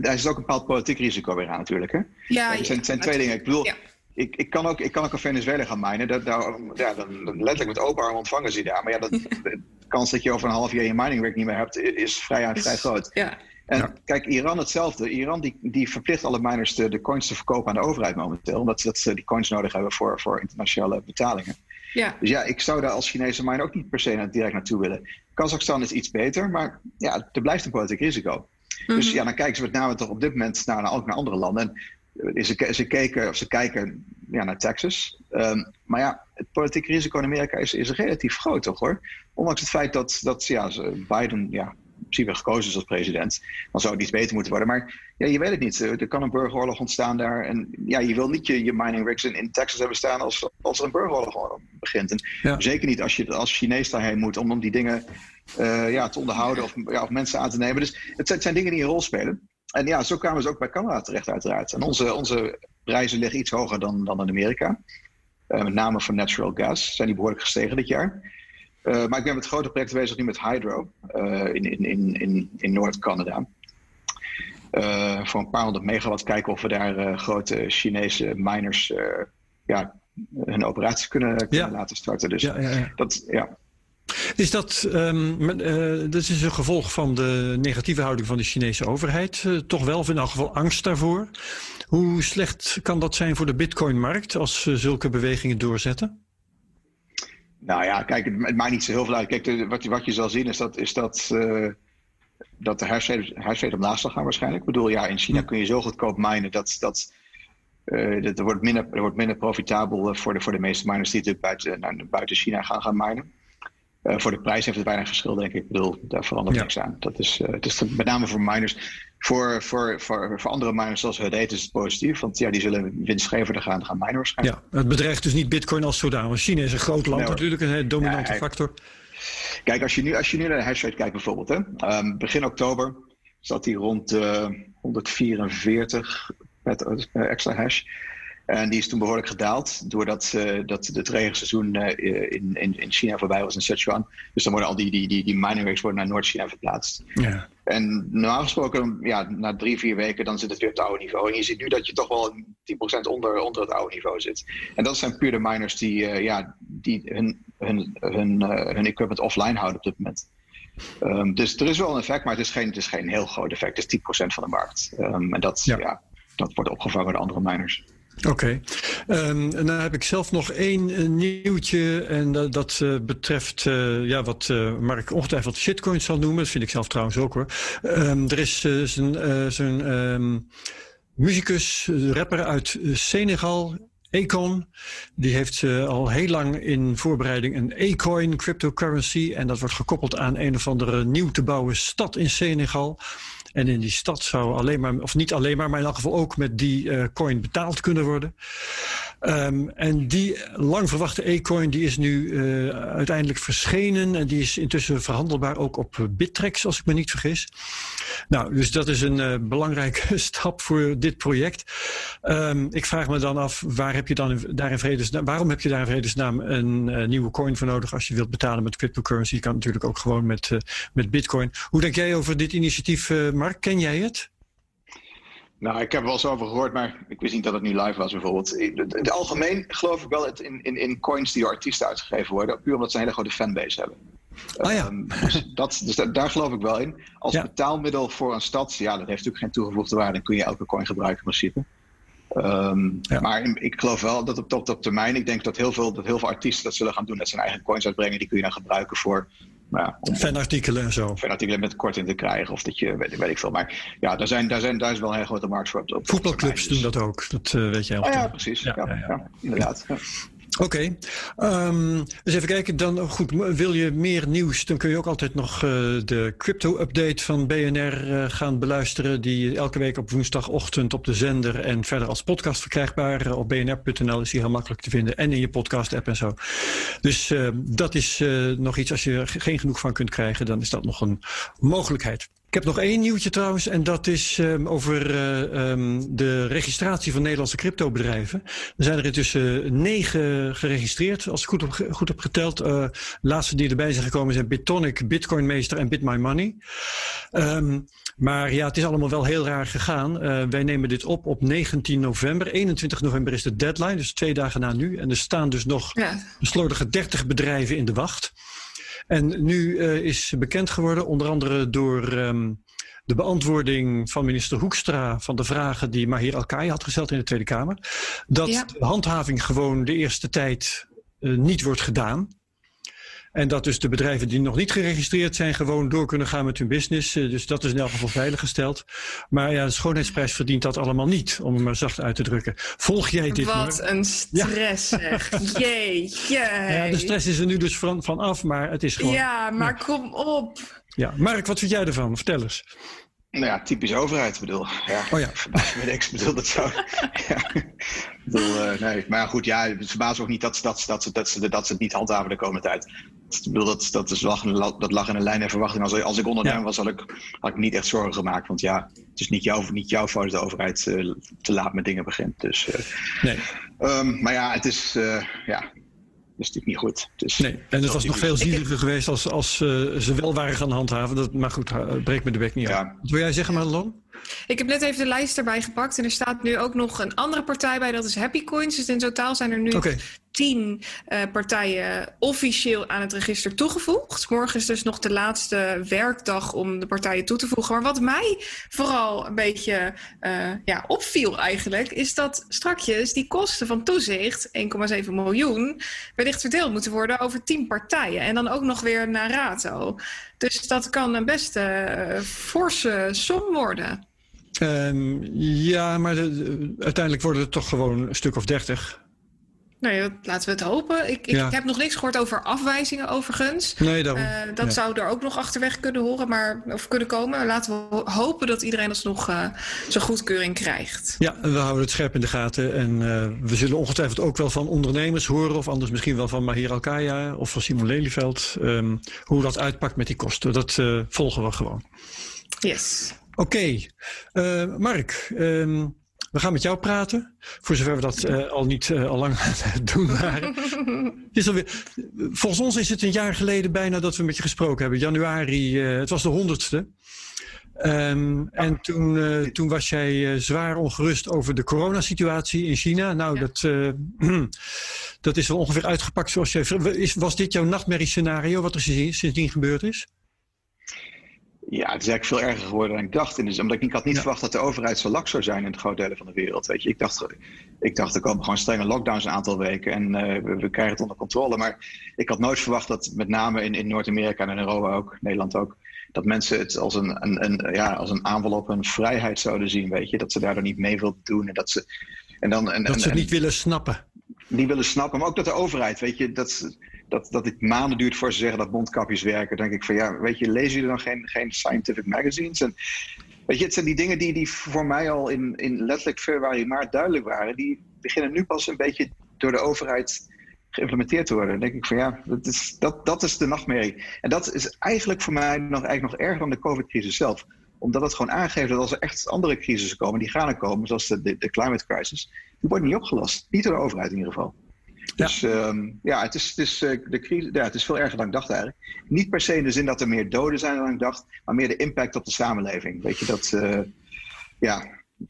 daar is ook een bepaald politiek risico weer aan natuurlijk. Hè? Ja, het zijn, zijn twee dingen. Ik bedoel, ik, ik, kan ook, ik kan ook in Venezuela gaan minen. Dat, daar, ja, dan, letterlijk met open arm ontvangen ze daar. Maar ja, dat, de kans dat je over een half jaar je miningwerk niet meer hebt, is vrij, vrij groot. Ja. En kijk, Iran hetzelfde. Iran die, die verplicht alle miners de, de coins te verkopen aan de overheid momenteel. Omdat ze, dat ze die coins nodig hebben voor, voor internationale betalingen. Ja. Dus ja, ik zou daar als Chinese miner ook niet per se direct naartoe willen. Kazachstan is iets beter, maar ja, er blijft een politiek risico. Dus mhm. ja, dan kijken ze met name toch op dit moment naar, ook naar andere landen. En ze, ze, keken, of ze kijken ja, naar Texas. Um, maar ja, het politieke risico in Amerika is, is relatief groot, toch hoor? Ondanks het feit dat, dat ja, Biden ja, gekozen is als president, dan zou het iets beter moeten worden. Maar ja, je weet het niet. Er kan een burgeroorlog ontstaan daar. En ja, je wil niet je, je mining rigs in, in Texas hebben staan als, als er een burgeroorlog begint. En zeker niet als je als Chinees daarheen moet om, om die dingen uh, ja, te onderhouden of, ja, of mensen aan te nemen. Dus het zijn, zijn dingen die een rol spelen. En ja, zo kwamen ze ook bij Canada terecht, uiteraard. En onze, onze prijzen liggen iets hoger dan, dan in Amerika. Uh, met name voor natural gas zijn die behoorlijk gestegen dit jaar. Uh, maar ik ben met grote projecten bezig nu met Hydro uh, in, in, in, in Noord-Canada. Uh, voor een paar honderd megawatt kijken of we daar grote Chinese miners ja, hun operatie kunnen, kunnen laten starten. Dus ja, ja, dat, ja. Is dat, um, dat is een gevolg van de negatieve houding van de Chinese overheid? toch wel, of in elk geval angst daarvoor? Hoe slecht kan dat zijn voor de bitcoinmarkt als zulke bewegingen doorzetten? Nou ja, kijk, het, maakt niet zo heel veel uit. Kijk, de, wat, je, wat je zal zien is dat, is dat, uh, dat de omlaag zal gaan waarschijnlijk. Ik bedoel, ja, in China kun je zo goedkoop minen dat, dat, uh, dat er, wordt minder, er wordt minder profitabel eh, voor de, voor de meeste miners die natuurlijk buiten, naar, buiten China gaan, gaan minen. Uh, voor de prijs heeft het weinig verschil, denk ik. Ik bedoel, daar verandert niks aan. Dat is, uh, het is met name voor miners. Voor, voor, voor, voor andere miners zoals Hudate is het positief. Want ja, die zullen winstgevender gaan, gaan minen waarschijnlijk. Ja, het bedreigt dus niet bitcoin als zodanig. China is een groot land natuurlijk, een dominante factor. Kijk, als je, nu, als je nu naar de hashrate kijkt bijvoorbeeld. Hè, um, begin oktober zat hij rond uh, 144 met extra hash. En die is toen behoorlijk gedaald, doordat uh, dat het regenseizoen uh, in, in, in China voorbij was in Sichuan. Dus dan worden al die, die, die, die mining rigs worden naar Noord-China verplaatst. Ja. En normaal gesproken, ja, na drie, vier weken, dan zit het weer op het oude niveau. En je ziet nu dat je toch wel 10% onder, onder het oude niveau zit. En dat zijn puur de miners die, uh, ja, die hun, hun, hun, hun equipment offline houden op dit moment. Um, dus er is wel een effect, maar het is geen, het is geen heel groot effect. Het is 10% van de markt. Um, en dat, ja. ja. dat wordt opgevangen door andere miners. Oké. Okay. Ehm, dan heb ik zelf nog één uh, nieuwtje. En dat, dat uh, betreft uh, ja, wat Mark ongetwijfeld shitcoins zal noemen. Dat vind ik zelf trouwens ook hoor. Um, er is zo'n um, muzikus, rapper uit Senegal. Econ, die heeft al heel lang in voorbereiding een E-coin, cryptocurrency. En dat wordt gekoppeld aan een of andere nieuw te bouwen stad in Senegal. En in die stad zou alleen maar, of niet alleen maar, maar in elk geval ook met die uh, coin betaald kunnen worden. Um, en die lang verwachte e-coin die is nu uh, uiteindelijk verschenen. En die is intussen verhandelbaar ook op Bittrex, als ik me niet vergis. Nou, dus dat is een uh, belangrijke stap voor dit project. Um, ik vraag me dan af, waar heb je dan daar in vredesnaam, waarom heb je daar in vredesnaam een nieuwe coin voor nodig als je wilt betalen met cryptocurrency? Je kan natuurlijk ook gewoon met, met bitcoin. Hoe denk jij over dit initiatief, Mark? Ken jij het? Nou, ik heb er wel eens over gehoord, maar ik wist niet dat het nu live was bijvoorbeeld. In het algemeen geloof ik wel in, in, in coins die door artiesten uitgegeven worden. Puur omdat ze een hele grote fanbase hebben. Ah, ja. Um, dus, dat, dus daar geloof ik wel in. Als betaalmiddel voor een stad, ja, dat heeft natuurlijk geen toegevoegde waarde. Dan kun je elke coin gebruiken in principe. Um, ja. Maar ik geloof wel dat op, op, op termijn, ik denk dat heel, veel, dat heel veel artiesten dat zullen gaan doen. Dat ze hun eigen coins uitbrengen. Die kun je dan gebruiken voor ja, om fanartikelen en zo. Fanartikelen met korting te krijgen of dat je, weet, weet ik veel. Maar ja, daar, zijn, daar, zijn, daar is wel een hele grote markt voor. Op, Voetbalclubs doen dat ook, dat uh, weet jij ook. Oh, ja, precies. Ja, ja, ja, inderdaad. Oké, okay. um, dus even kijken. Dan goed, wil je meer nieuws, dan kun je ook altijd nog uh, de crypto-update van BNR uh, gaan beluisteren. Die elke week op woensdagochtend op de zender en verder als podcast verkrijgbaar. Uh, op bnr.nl is die heel makkelijk te vinden en in je podcast-app en zo. Dus dat is nog iets, als je er geen genoeg van kunt krijgen, dan is dat nog een mogelijkheid. Ik heb nog één nieuwtje trouwens, en dat is um, over uh, um, de registratie van Nederlandse cryptobedrijven. Er zijn er intussen negen geregistreerd, als ik goed heb, goed heb geteld. Uh, de laatste die erbij zijn gekomen zijn Bitonic, Bitcoinmeester en BitMyMoney. Um, maar ja, het is allemaal wel heel raar gegaan. Uh, wij nemen dit op op 19 november. 21 november is de deadline, dus twee dagen na nu. En er staan dus nog ja. een slordige 30 bedrijven in de wacht. En nu uh, is bekend geworden, onder andere door um, de beantwoording van minister Hoekstra van de vragen die Mahir Alkai had gesteld in de Tweede Kamer, dat ja. de handhaving gewoon de eerste tijd uh, niet wordt gedaan. En dat dus de bedrijven die nog niet geregistreerd zijn, gewoon door kunnen gaan met hun business. Dus dat is in elk geval veiliggesteld. Maar ja, de schoonheidsprijs verdient dat allemaal niet, om het maar zacht uit te drukken. Volg jij dit? Wat maar? een stress, ja. zeg. Jeetje. Ja, de stress is er nu dus van, van af, maar het is gewoon. Ja, maar ja. kom op. Ja, Mark, wat vind jij ervan? Vertel eens. Nou ja, typisch overheid, bedoel. Ja, oh ja. Verbaas me niks, bedoel, dat zou... ja. bedoel, uh, nee. Maar goed, ja, het verbaast ook niet dat, dat, dat, dat, ze, dat ze het niet handhaven de komende tijd. Ik bedoel, dat, dat, is lag, dat lag in een lijn en verwachting. Als, als ik ondernemer ja. was, had ik, had ik niet echt zorgen gemaakt. Want ja, het is niet, jouw, niet jouw fout dat de overheid uh, te laat met dingen begint. Dus, uh, nee. Um, maar ja, het is... ja, is natuurlijk niet goed. Dus, nee, en het was nog veel zieliger geweest als, als uh, ze wel waren gaan handhaven. Dat, maar goed, uh, breek me de bek niet ja. aan. Wat wil jij zeggen, Madelon? Ik heb net even de lijst erbij gepakt en er staat nu ook nog een andere partij bij, dat is Happy Coins. Dus in totaal zijn er nu okay. tien uh, partijen officieel aan het register toegevoegd. Morgen is dus nog de laatste werkdag om de partijen toe te voegen. Maar wat mij vooral een beetje uh, ja, opviel eigenlijk, is dat strakjes die kosten van toezicht, 1,7 miljoen, wellicht verdeeld moeten worden over tien partijen. En dan ook nog weer naar rato. Dus dat kan een best uh, forse som worden. Um, ja, maar de, de, uiteindelijk worden het toch gewoon een stuk of dertig. Nee, laten we het hopen. Ik, ik ja. heb nog niks gehoord over afwijzingen overigens. Nee, daarom. Uh, dat ja. zou er ook nog achterweg kunnen horen, maar, of kunnen komen. Laten we hopen dat iedereen alsnog uh, zijn goedkeuring krijgt. Ja, we houden het scherp in de gaten. En uh, we zullen ongetwijfeld ook wel van ondernemers horen... of anders misschien wel van Mahir Alkaya of van Simon Lelyveld... Um, hoe dat uitpakt met die kosten. Dat volgen we gewoon. Yes. Oké. Okay. Mark... Um, we gaan met jou praten, voor zover we dat uh, al niet uh, al lang doen waren. het is alweer, volgens ons is het een jaar geleden bijna dat we met je gesproken hebben. Januari, het was de honderdste. Um. En toen, uh, toen was jij uh, zwaar ongerust over de coronasituatie in China. Nou, ja. dat, uh, dat is wel ongeveer uitgepakt zoals jij. Was dit jouw nachtmerriescenario wat er sindsdien gebeurd is? Ja, het is eigenlijk veel erger geworden dan ik dacht. En dus, omdat ik niet had niet ja. verwacht dat de overheid zo lak zou zijn in het groot delen van de wereld. Weet je. Ik, dacht, ik dacht, er komen gewoon strenge lockdowns een aantal weken en uh, we, we, krijgen het onder controle. Maar ik had nooit verwacht dat met name in, in Noord-Amerika en in Europa ook, Nederland ook, dat mensen het als een, een, een, ja, als een aanval op hun vrijheid zouden zien. Weet je. Dat ze daar dan niet mee wilden doen. En dat ze, en dan, en, dat en, ze het niet willen snappen. Niet willen snappen, maar ook dat de overheid, weet je, dat dat, dat het maanden duurt voor ze zeggen dat mondkapjes werken. Denk ik van ja, weet je, lezen jullie dan geen, geen scientific magazines? En weet je, het zijn die dingen die, die voor mij al in, in letterlijk februari, maart duidelijk waren. Die beginnen nu pas een beetje door de overheid geïmplementeerd te worden. Dan denk ik van ja, dat is, dat, dat is de nachtmerrie. En dat is eigenlijk voor mij nog, eigenlijk nog erger dan de COVID-crisis zelf omdat het gewoon aangeeft dat als er echt andere crisissen komen, die gaan er komen, zoals de, de, de climate crisis, die worden niet opgelost. Niet door de overheid in ieder geval. Dus ja, um, ja het, is, het, is, uh, de crisis, ja, het is veel erger dan ik dacht eigenlijk. Niet per se in de zin dat er meer doden zijn dan ik dacht, maar meer de impact op de samenleving. Weet je, dat, uh, ja,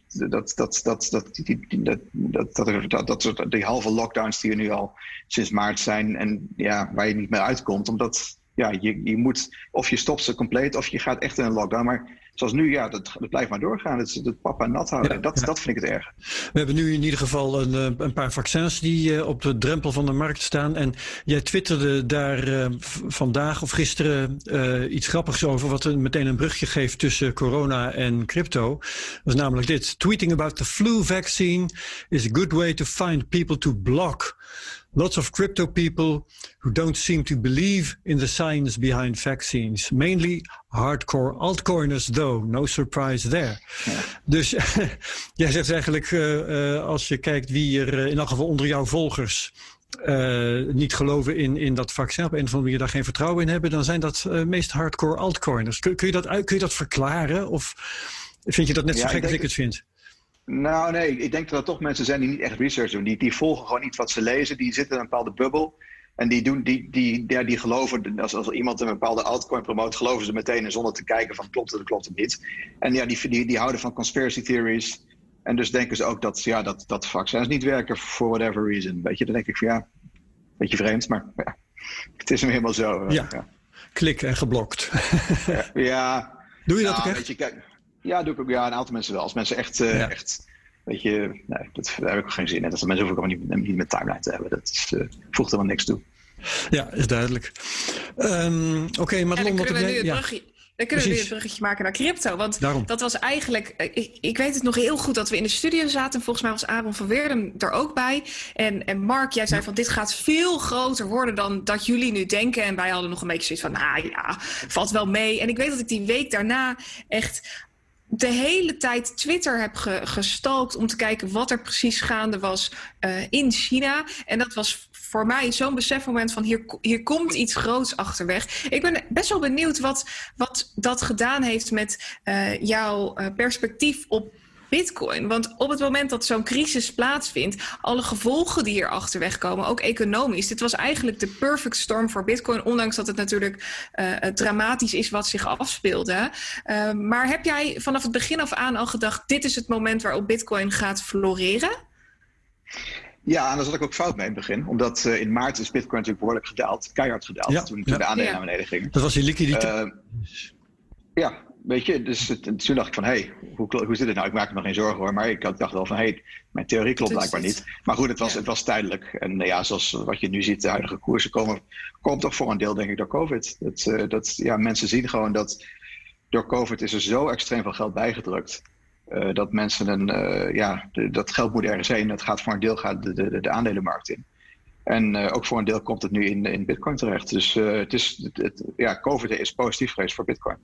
dat, dat, dat, dat, die, dat, dat, dat, dat, dat, die halve lockdowns die er nu al sinds maart zijn en ja, waar je niet meer uitkomt, omdat ja, je, je moet, of je stopt ze compleet of je gaat echt in een lockdown. Maar zoals nu, ja, dat, dat blijft maar doorgaan. Het, het papa nat houden, ja, dat, ja. dat vind ik het erg. We hebben nu in ieder geval een, een paar vaccins die uh, op de drempel van de markt staan. En jij twitterde daar uh, vandaag of gisteren uh, iets grappigs over, wat meteen een brugje geeft tussen corona en crypto. Dat is namelijk dit. Tweeting about the flu vaccine is a good way to find people to block. Lots of crypto people who don't seem to believe in the science behind vaccines. Mainly hardcore altcoiners, though. No surprise there. Dus jij zegt eigenlijk, uh, uh, als je kijkt wie er uh, in elk geval onder jouw volgers niet geloven in, in dat vaccin, op een of andere manier daar geen vertrouwen in hebben, dan zijn dat meest hardcore altcoiners. Kun, kun, je dat, kun je dat verklaren? Of vind je dat net zo gek als ik het vind? Nou, nee, ik denk dat er toch mensen zijn die niet echt research doen. Die, die volgen gewoon iets wat ze lezen. Die zitten in een bepaalde bubbel. En die, doen, die, die, ja, die geloven, als, als iemand een bepaalde altcoin promoot, geloven ze meteen en zonder te kijken van klopt het of klopt het niet. En ja, die, die, die houden van conspiracy theories. En dus denken ze ook dat, ja, dat, dat vaccins niet werken for whatever reason. Weet je, dan denk ik van ja, een beetje vreemd, maar ja, het is hem helemaal zo. Ja, ja. klik en geblokt. ja. Doe je dat nou, ook echt? Je, kijk, ja, doe ik ook. Ja, een aantal mensen wel. Als mensen echt, uh, echt weet je, nee, dat, daar heb ik geen zin in. Dat mensen hoeven ik ook niet, niet met timeline te hebben. Dat is, uh, voegt helemaal niks toe. Ja, is duidelijk. Um, Oké, okay, maar dan kunnen we nu het brugje, dan kunnen we weer een bruggetje maken naar crypto. Want Daarom. dat was eigenlijk. eh, Ik, ik, weet het nog heel goed dat we in de studio zaten. Volgens mij was Aaron van Weerdem er ook bij. En, en Mark, jij zei van dit gaat veel groter worden dan dat jullie nu denken. En wij hadden nog een beetje zoiets van, nou ja, valt wel mee. En ik weet dat ik die week daarna echt de hele tijd Twitter heb ge gestalkt om te kijken wat er precies gaande was uh, in China. En dat was voor mij zo'n besefmoment van hier, hier komt iets groots achterweg. Ik ben best wel benieuwd wat, wat dat gedaan heeft met uh, jouw uh, perspectief op Bitcoin. Want op het moment dat zo'n crisis plaatsvindt, alle gevolgen die hier achterweg komen, ook economisch. Dit was eigenlijk de perfect storm voor Bitcoin, ondanks dat het natuurlijk uh, dramatisch is wat zich afspeelde. Uh, maar heb jij vanaf het begin af aan al gedacht: dit is het moment waarop Bitcoin gaat floreren? Ja, en daar zat ik ook fout mee in het begin. Omdat uh, in maart is Bitcoin natuurlijk behoorlijk gedaald, keihard gedaald, ja, toen, toen ja. de aandelen ja. naar beneden gingen. Dat was die liquiditeit. ja, weet je, dus het, toen dacht ik van, hé, hey, hoe, hoe zit het nou? Ik maak me geen zorgen hoor, maar ik dacht wel van, hé, hey, mijn theorie klopt blijkbaar niet. Maar goed, het was, ja. het was tijdelijk. En ja, zoals wat je nu ziet, de huidige koersen komen, komt toch voor een deel denk ik door COVID. Dat, uh, dat, ja, mensen zien gewoon dat door COVID is er zo extreem veel geld bijgedrukt. Uh, dat mensen een, uh, ja, de, dat geld moet ergens heen. Dat gaat voor een deel gaat de, de, de aandelenmarkt in. En uh, ook voor een deel komt het nu in, in Bitcoin terecht. Dus het is, het, het, ja, COVID is positief geweest voor Bitcoin.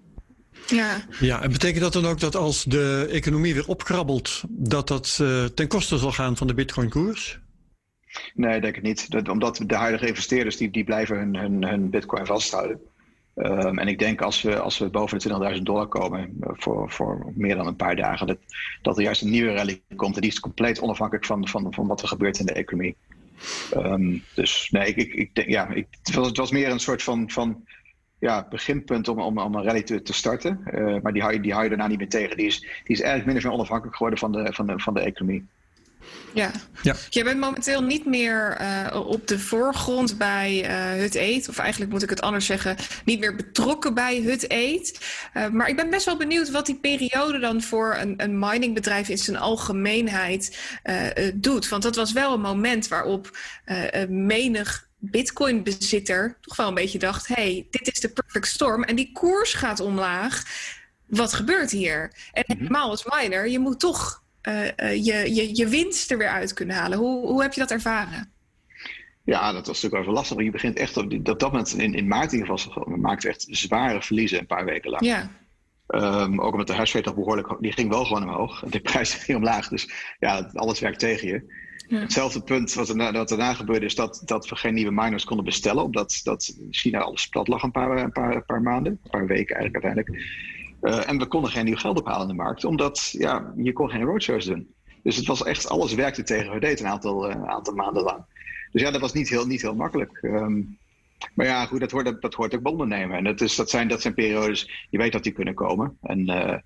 Ja. ja, en betekent dat dan ook dat als de economie weer opkrabbelt, dat dat uh, ten koste zal gaan van de bitcoin-koers? Nee, ik denk het niet. Dat, omdat de huidige investeerders die, die blijven hun, hun, hun bitcoin vasthouden. Um, en ik denk als we, als we boven de 20.000 dollar komen voor, voor meer dan een paar dagen, dat, dat er juist een nieuwe rally komt. En die is compleet onafhankelijk van, van, van wat er gebeurt in de economie. Um, dus nee, ik, ik, ik denk, ja, ik, het, was, het was meer een soort van, van ja, beginpunt om, om, om een rally te, te starten. Uh, maar die hou, je, die hou je daarna niet meer tegen. Die is, die is eigenlijk min of meer onafhankelijk geworden van de, van de, van de economie. Ja. ja. Je bent momenteel niet meer uh, op de voorgrond bij uh, Hut Eet. Of eigenlijk moet ik het anders zeggen, niet meer betrokken bij Hut Eet. Uh, maar ik ben best wel benieuwd wat die periode dan voor een, een miningbedrijf in zijn algemeenheid doet. Want dat was wel een moment waarop menig Bitcoin-bezitter toch wel een beetje dacht: hey, dit is de perfect storm en die koers gaat omlaag. Wat gebeurt hier? En helemaal als miner, je moet toch uh, uh, je, je, je winst er weer uit kunnen halen. Hoe, hoe heb je dat ervaren? Ja, dat was natuurlijk wel lastig. Maar je begint echt op dat, dat moment in, in maart in ieder geval. We maakten echt zware verliezen een paar weken lang. Ja. Um, ook omdat de toch behoorlijk, die ging wel gewoon omhoog. De prijs ging omlaag. Dus ja, alles werkt tegen je. Hetzelfde punt wat, er, daarna gebeurde is dat, dat we geen nieuwe miners konden bestellen. Omdat dat China alles plat lag een paar, een paar, een paar maanden. Een paar weken eigenlijk uiteindelijk. Uh, en we konden geen nieuw geld ophalen in de markt. Omdat ja, je kon geen roadshows doen. Dus het was echt, alles werkte tegen deed een aantal, uh, aantal maanden lang. Dus ja, dat was niet heel, niet heel makkelijk. Um, maar ja, goed, dat hoort, dat, hoort ook bij ondernemen. En dat, is, dat, zijn, dat zijn periodes, je weet dat die kunnen komen. En uh,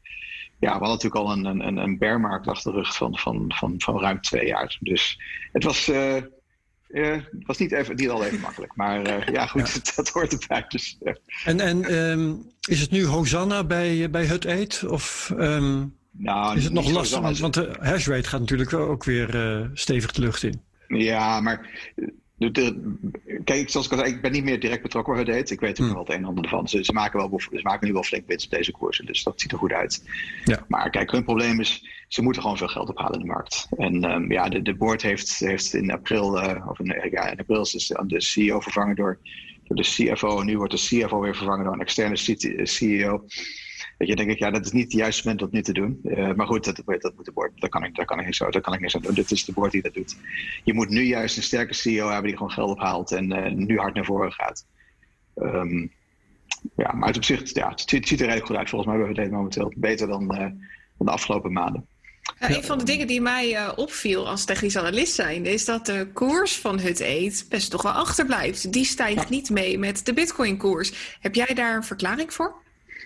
ja, we hadden natuurlijk al een, een, een bearmarkt achter de rug van, van, van, van ruim twee jaar. Dus het was, uh, uh, het was niet, even, niet al even makkelijk. Maar uh, ja, goed, ja. Dat, dat, hoort erbij. Dus. En, en um, is het nu Hosanna bij, bij Hut Eat? Of um, nou, is het nog lastig? Want, want de hashrate gaat natuurlijk ook weer stevig de lucht in. Ja, maar kijk, zoals ik al zei, ik ben niet meer direct betrokken bij het Ik weet ook hmm. wel het een en ander ervan. Ze, ze, maken wel, ze maken nu wel flink winst op deze koersen, dus dat ziet er goed uit. Ja. Maar kijk, hun probleem is, ze moeten gewoon veel geld ophalen in de markt. En um, ja, de, de board heeft, heeft in april, uh, of in, ja, in april is de CEO vervangen door, door de CFO. En nu wordt de CFO weer vervangen door een externe CEO. Weet je, denk ik, ja, dat is niet het juiste moment om dit nu te doen. Uh, maar goed, dat, dat moet de board. Daar kan ik, daar kan ik niks, daar kan ik niks aan doen. Dit is de board die dat doet. Je moet nu juist een sterke CEO hebben die gewoon geld ophaalt en uh, nu hard naar voren gaat. Um, ja, maar opzicht, ja, het, ziet, er redelijk goed uit. Volgens mij hebben we het momenteel beter dan, uh, dan de afgelopen maanden. Een van de dingen die mij opviel als technisch analist zijn, is dat de koers van Hut Eet best toch wel achterblijft. Die stijgt niet mee met de Bitcoin-koers. Heb jij daar een verklaring voor?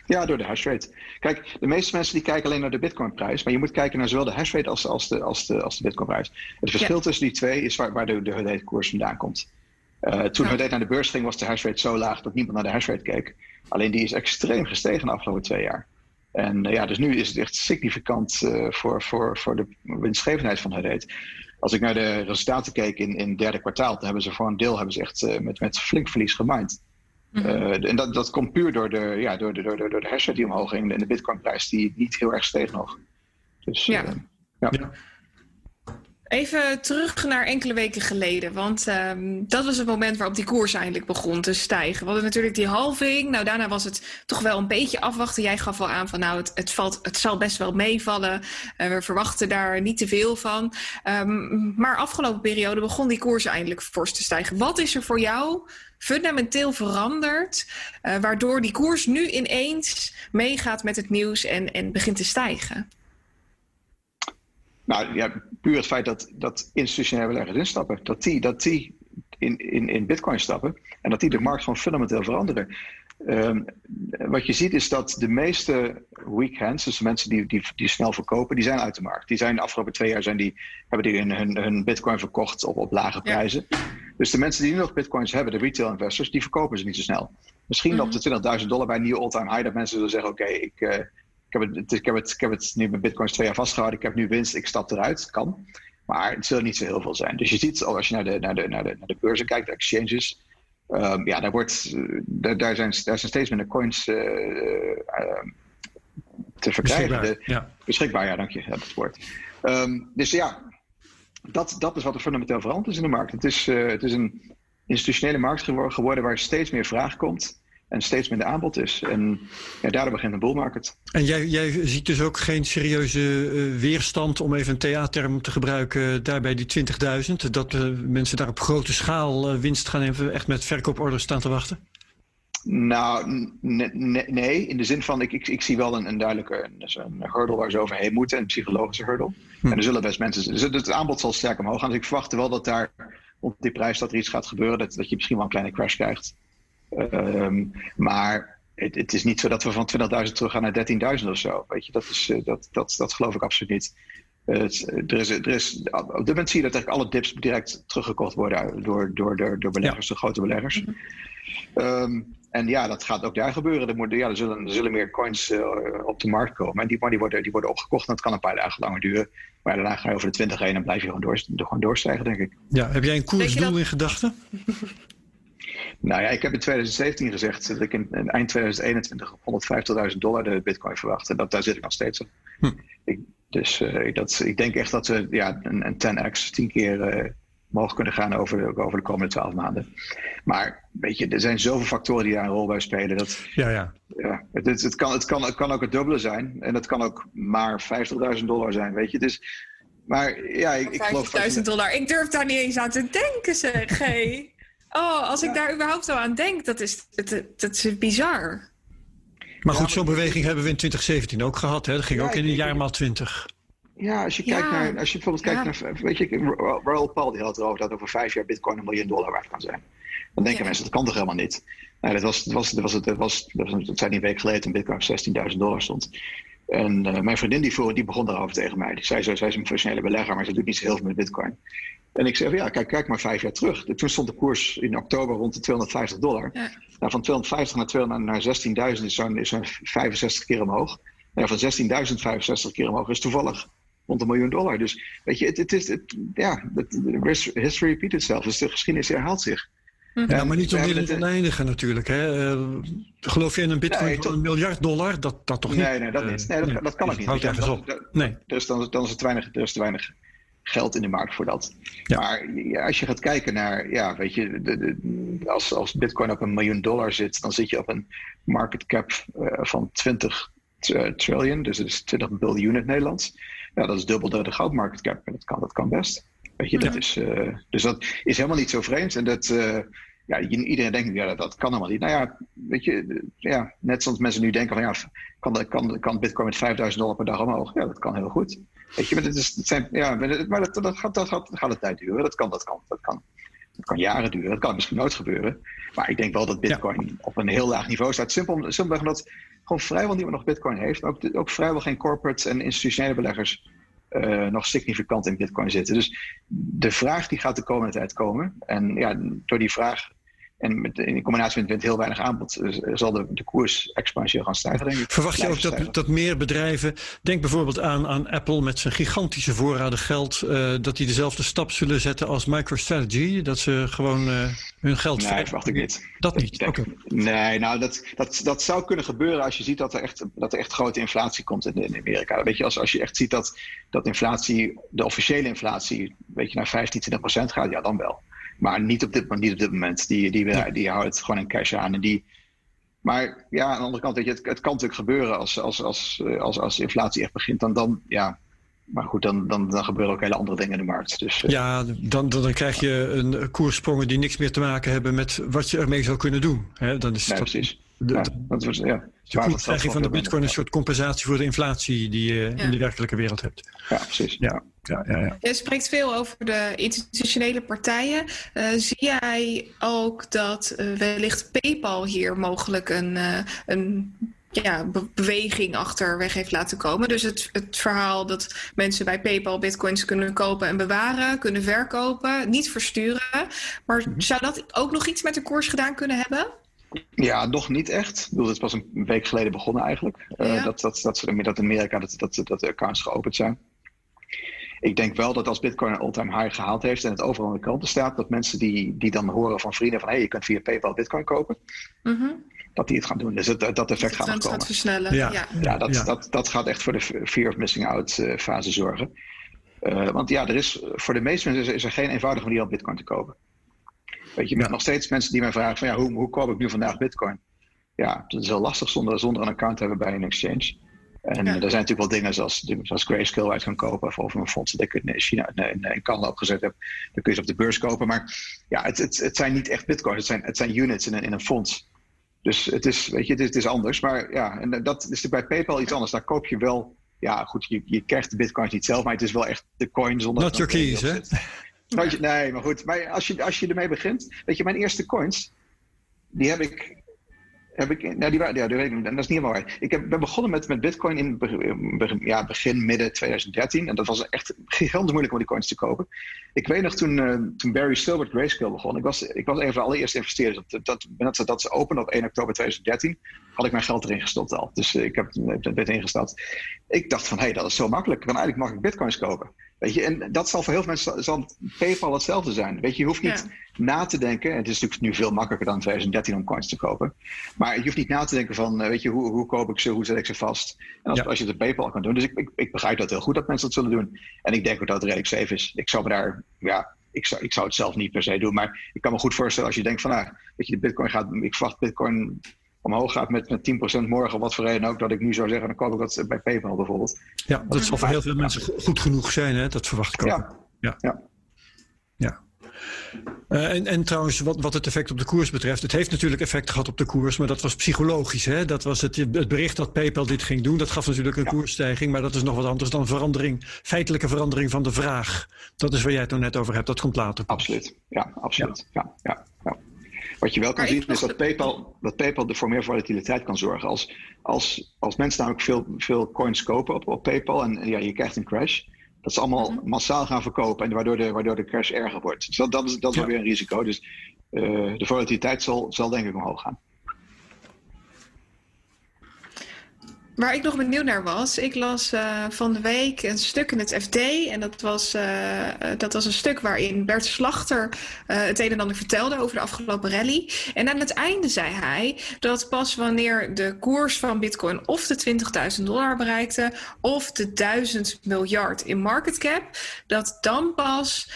Ja, door de hash rate. Kijk, de meeste mensen die kijken alleen naar de Bitcoin-prijs, maar je moet kijken naar zowel de hash rate als, als, de, als, de, als de Bitcoin-prijs. Het verschil tussen die twee is waar, waar de, de Hudate-koers vandaan komt. Uh, toen ja. Hudate naar de beurs ging, was de hash rate zo laag dat niemand naar de hash rate keek. Alleen die is extreem gestegen de afgelopen twee jaar. En uh, ja, dus nu is het echt significant uh, voor, voor, voor de winstgevendheid van Hudate. Als ik naar de resultaten keek in, in het derde kwartaal, dan hebben ze voor een deel hebben ze echt met, met flink verlies Mhm. Eh, en dat, dat komt puur door de, ja, door de, door de, door de hash die omhoog ging en de Bitcoin-prijs die niet heel erg steeg nog. Dus, ja. Uh, ja. Even terug naar enkele weken geleden. Want um, dat was het moment waarop die koers eindelijk begon te stijgen. We hadden natuurlijk die halving. Nou, daarna was het toch wel een beetje afwachten. Jij gaf al aan van nou, het, het, valt, het zal best wel meevallen. Uh, we verwachten daar niet te veel van. Um, maar afgelopen periode begon die koers eindelijk fors te stijgen. Wat is er voor jou fundamenteel veranderd, uh, waardoor die koers nu ineens meegaat met het nieuws en, en begint te stijgen? Nou ja, puur het feit dat, dat institutionele beleggers instappen, dat die, dat die in, in, in Bitcoin stappen en dat die de markt gewoon fundamenteel veranderen. Um, wat je ziet is dat de meeste weak hands, dus de mensen die, die, die snel verkopen, die zijn uit de markt. Die zijn de afgelopen twee jaar zijn die, hebben die hun, hun, bitcoin verkocht op, op lage prijzen. Dus de mensen die nu nog bitcoins hebben, de retail investors, die verkopen ze niet zo snel. Misschien mm -hmm. op de 20.000 dollar bij een nieuwe all-time high, dat mensen zullen zeggen, oké, ik, uh, ik, heb het, ik, heb het, ik heb het nu met bitcoins twee jaar vastgehouden, ik heb nu winst, ik stap eruit, kan. Maar het zullen niet zo heel veel zijn. Dus je ziet, als je naar de, naar de, naar de, naar de beurzen kijkt, de exchanges, um, ja, daar, wordt, daar, daar, zijn, daar zijn steeds minder coins uh, uh, te verkrijgen. Beschikbaar, de, ja. beschikbaar, ja, dank je, dat woord. Um, dus ja, dat, dat is wat er fundamenteel veranderd is in de markt. Het is, uh, het is een institutionele markt geworden waar steeds meer vraag komt en steeds minder aanbod is. En ja, daardoor begint een bull market. En jij, jij ziet dus ook geen serieuze uh, weerstand, om even een TA-term te gebruiken, daar bij die 20.000? Dat uh, mensen daar op grote schaal winst gaan hebben, echt met verkooporders staan te wachten? Nou, nee, in de zin van, ik, ik, ik zie wel een, een duidelijke een, een hurdle waar ze overheen moeten, een psychologische hurdle. Hm. En er zullen best mensen, dus het aanbod zal sterk omhoog gaan. Dus ik verwacht wel dat daar rond die prijs dat er iets gaat gebeuren, dat, dat je misschien wel een kleine crash krijgt. Um, maar het, het, is niet zo dat we van 20.000 terug gaan naar 13.000 of zo. Weet je, dat, is, eh, dat, dat, dat geloof ik absoluut niet. Uh, er is, er is, op dit moment zie je dat eigenlijk alle dips direct teruggekocht worden door, door, door, door beleggers, ja. de grote beleggers. Mm um, en ja, dat gaat ook daar gebeuren. Er, moet, ja, er, zullen, er zullen meer coins uh, op de markt komen. En die, maar die, worden, die worden opgekocht. En dat kan een paar dagen langer duren. Maar daarna ga je over de 20 heen en blijf je gewoon, door, gewoon doorstijgen, denk ik. Ja, heb jij een koersdoel in gedachten? Nou ja, ik heb in 2017 gezegd dat ik in, in eind 2021 150.000 dollar de bitcoin verwacht. En dat, daar zit ik nog steeds op. Hm. Ik, dus uh, dat, ik denk echt dat we ja, een, een 10x, 10 keer uh, mogen kunnen gaan over, over de komende 12 maanden. Maar weet je, er zijn zoveel factoren die daar een rol bij spelen. Dat, ja, ja. ja het, het, het, kan, het, kan, het kan ook het dubbele zijn. En het kan ook maar 50.000 dollar zijn. Weet je, dus. Maar ja, ik, ik geloof. 50.000 dollar. Ik durf daar niet eens aan te denken, zeg. Hey. Oh, als ik daar überhaupt zo aan denk, dat is, dat, dat is bizar. Maar goed, zo'n beweging hebben we in 2017 ook gehad. Hè? Dat ging ook in een jaar maal 20. Ja, als je, kijkt naar, als je bijvoorbeeld kijkt naar, weet je, Raoul Paul die had erover dat over vijf jaar bitcoin een miljoen dollar waard kan zijn. Dan denken mensen, dat kan toch helemaal niet? Nou, dat, was, dat, was, dat, was, dat, was, dat, was, dat zijn een week geleden toen bitcoin op 16.000 dollar stond. En uh, mijn vriendin die, voor, die begon daarover tegen mij. Die zei, zo, zij is een professionele belegger, maar ze doet niet zo heel veel met bitcoin. En ik zei, ja, kijk, kijk maar vijf jaar terug. Toen stond de koers in oktober rond de 250 dollar. Ja. Nou, van 250 naar, 200, naar 16.000 is zo'n 65 keer omhoog. Nou, van 16.000 65 keer omhoog is toevallig rond een miljoen dollar. Dus weet je, het, het is, het, ja, history repeats itself. Dus de geschiedenis herhaalt zich. Ja, maar niet om het oneindige natuurlijk. Hè. Uh, geloof je in een bitcoin van een miljard dollar? Dat, dat toch niet? Nee, nee, dat, niet. nee, dat, dat kan ook niet. Houdt ergens op. Nee. Dus dan, dan is het weinig, er is te weinig geld in de markt voor dat. Ja. Maar ja, als je gaat kijken naar, ja, weet je, de, de, als, als Bitcoin op een miljoen dollar zit, dan zit je op een market cap uh, van 20 trillion, dus dat is 20 biljoen in het Nederlands. Ja, dat is dubbel de, de goudmarket cap en dat kan, dat kan best. Weet je, dat is, uh, dus dat is helemaal niet zo vreemd. En dat, uh, ja, iedereen denkt, ja, dat, dat kan helemaal niet. Nou ja, weet je, ja, net zoals mensen nu denken van, ja, kan, kan, kan Bitcoin met 5000 dollar per dag omhoog? Ja, dat kan heel goed. Weet je, maar, het is, het zijn, ja, maar dat, dat, gaat, dat, gaat, dat gaat een tijd duren. Dat kan, dat kan, dat kan. Dat kan jaren duren. Dat kan misschien nooit gebeuren. Maar ik denk wel dat Bitcoin op een heel laag niveau staat. Simpel, simpel omdat gewoon vrijwel niemand nog Bitcoin heeft. Ook, ook vrijwel geen corporates en institutionele beleggers uh, nog significant in Bitcoin zitten. Dus de vraag die gaat de komende tijd komen. En ja, door die vraag en met, in combinatie met, heel weinig aanbod eh, zal de, de koers exponentieel gaan stijgen, denk ik. Verwacht je ook dat, dat meer bedrijven, denk bijvoorbeeld aan, aan Apple met zijn gigantische voorraden geld, uh, dat die dezelfde stap zullen zetten als MicroStrategy? Dat ze gewoon uh, hun geld... Nee, verwacht ik niet. Dat niet? Oké. Okay. Nee, nou dat, dat, dat zou kunnen gebeuren als je ziet dat er echt, dat er echt grote inflatie komt in, in Amerika. Weet je, als, als je echt ziet dat, dat inflatie, de officiële inflatie, weet je, naar 15, 20 procent gaat, ja dan wel. Maar niet op dit, niet op dit moment. Die, die, die, die houden het gewoon in cash aan. En die, maar ja, aan de andere kant, weet je, het, het kan natuurlijk gebeuren als, als, als, als, als inflatie echt begint. Dan, dan, ja, maar goed, dan, dan, dan gebeuren ook hele andere dingen in de markt. Dus, uh, ja, dan, dan, dan krijg je een koerssprongen die niks meer te maken hebben met wat je ermee zou kunnen doen. Hè? Dan is nee, dat, precies. De, ja, dat was, ja. Je krijg je van de bitcoin een soort compensatie voor de inflatie die je ja. in de werkelijke wereld hebt. Ja, precies. Ja. Ja, ja, ja. Je spreekt veel over de institutionele partijen. Uh, zie jij ook dat uh, wellicht PayPal hier mogelijk een, uh, een ja, be beweging achter weg heeft laten komen? Dus het, het verhaal dat mensen bij PayPal bitcoins kunnen kopen en bewaren, kunnen verkopen, niet versturen. Maar zou dat ook nog iets met de koers gedaan kunnen hebben? Ja, nog niet echt. Ik bedoel, het is pas een week geleden begonnen eigenlijk. Ja. dat, dat, dat, dat in Amerika dat, dat, dat de accounts geopend zijn. Ik denk wel dat als Bitcoin een all-time high gehaald heeft en het overal in de kranten staat, dat mensen die, die dan horen van vrienden van hé, hey, je kunt via PayPal Bitcoin kopen, mm -hmm. dat die het gaan doen. Dus het, dat effect gaat nog komen. Gaat versnellen. Ja, ja. ja, dat, ja. Dat, dat gaat echt voor de fear of missing out uh, fase zorgen. Uh, want ja, er is, voor de meeste mensen is er geen eenvoudige manier om Bitcoin te kopen. Weet je, met nog steeds mensen die mij vragen van ja, hoe, hoe koop ik nu vandaag Bitcoin? Ja, dat is heel lastig zonder, zonder een account te hebben bij een exchange. En ja. er zijn natuurlijk wel dingen zoals, zoals Grayscale uit gaan kopen. Of een fonds dat ik in China in, in Canada opgezet heb. Dan kun je ze op de beurs kopen. Maar ja, het, het, het zijn niet echt bitcoins. Het zijn, het zijn units in een, in een fonds. Dus het is, weet je, het is, het is anders. Maar ja, en dat is bij PayPal iets anders. Daar koop je wel. Ja, goed, je, je krijgt de bitcoins niet zelf. Maar het is wel echt de coin zonder... Not your keys, hè? Nee, maar goed. Maar als je, als je ermee begint. Weet je, mijn eerste coins. Die heb ik heb ik, nou die, ja, die weet ik, dat is niet helemaal waar. Ik heb, ben begonnen met, met Bitcoin in begin, ja, begin, midden 2013. En dat was echt gigantisch moeilijk om die coins te kopen. Ik weet nog toen, uh, toen Barry Silbert Grayscale begon. Ik was, ik was een van de allereerste investeerders. Dat, dat, dat, dat ze openen op 1 oktober 2013. Had ik mijn geld erin gestopt al. Dus uh, ik heb het bed ingestapt. Ik dacht van, hé, hey, dat is zo makkelijk. Ik kan eigenlijk makkelijk bitcoins kopen. Weet je, en dat zal voor heel veel mensen zal PayPal hetzelfde zijn. Weet je, je hoeft niet ja. na te denken. Het is natuurlijk nu veel makkelijker dan 2013 om coins te kopen. Maar je hoeft niet na te denken van, weet je, hoe, hoe koop ik ze, hoe zet ik ze vast? En als, ja. als je het op PayPal kan doen. Dus ik, ik, ik, begrijp dat heel goed dat mensen dat zullen doen. En ik denk ook dat het redelijk safe is. Ik zou me daar, ja, ik zou, ik zou het zelf niet per se doen. Maar ik kan me goed voorstellen als je denkt van, nou, weet je, de Bitcoin gaat, ik verwacht Bitcoin omhoog gaat met, met 10% morgen, wat voor reden ook, dat ik nu zou zeggen, dan koop ik dat bij PayPal bijvoorbeeld. Ja, dat zal voor heel veel mensen goed genoeg zijn, hè? dat verwacht ik ook. Ja. ja. ja. ja. Uh, en, en trouwens, wat, wat het effect op de koers betreft, het heeft natuurlijk effect gehad op de koers, maar dat was psychologisch. Hè? Dat was het, het bericht dat PayPal dit ging doen, dat gaf natuurlijk een ja. koersstijging, maar dat is nog wat anders dan verandering, feitelijke verandering van de vraag. Dat is waar jij het nou net over hebt, dat komt later. Absoluut, ja, absoluut. Ja. Ja, ja, wat je wel kan zien is dat PayPal, dat PayPal voor meer volatiliteit kan zorgen. Als, als, als mensen namelijk veel, veel coins kopen op, op PayPal en ja, je krijgt een crash, dat ze allemaal mm -hmm. massaal gaan verkopen en waardoor de, waardoor de crash erger wordt. Dus dat, dat is, dat is ja. weer een risico. Dus uh, de volatiliteit zal, zal denk ik omhoog gaan. Waar ik nog benieuwd naar was, ik las uh, van de week een stuk in het FD. En dat was, uh, dat was een stuk waarin Bert Slachter uh, het een en ander vertelde over de afgelopen rally. En aan het einde zei hij dat pas wanneer de koers van Bitcoin of de 20.000 dollar bereikte of de 1000 miljard in market cap, dat dan pas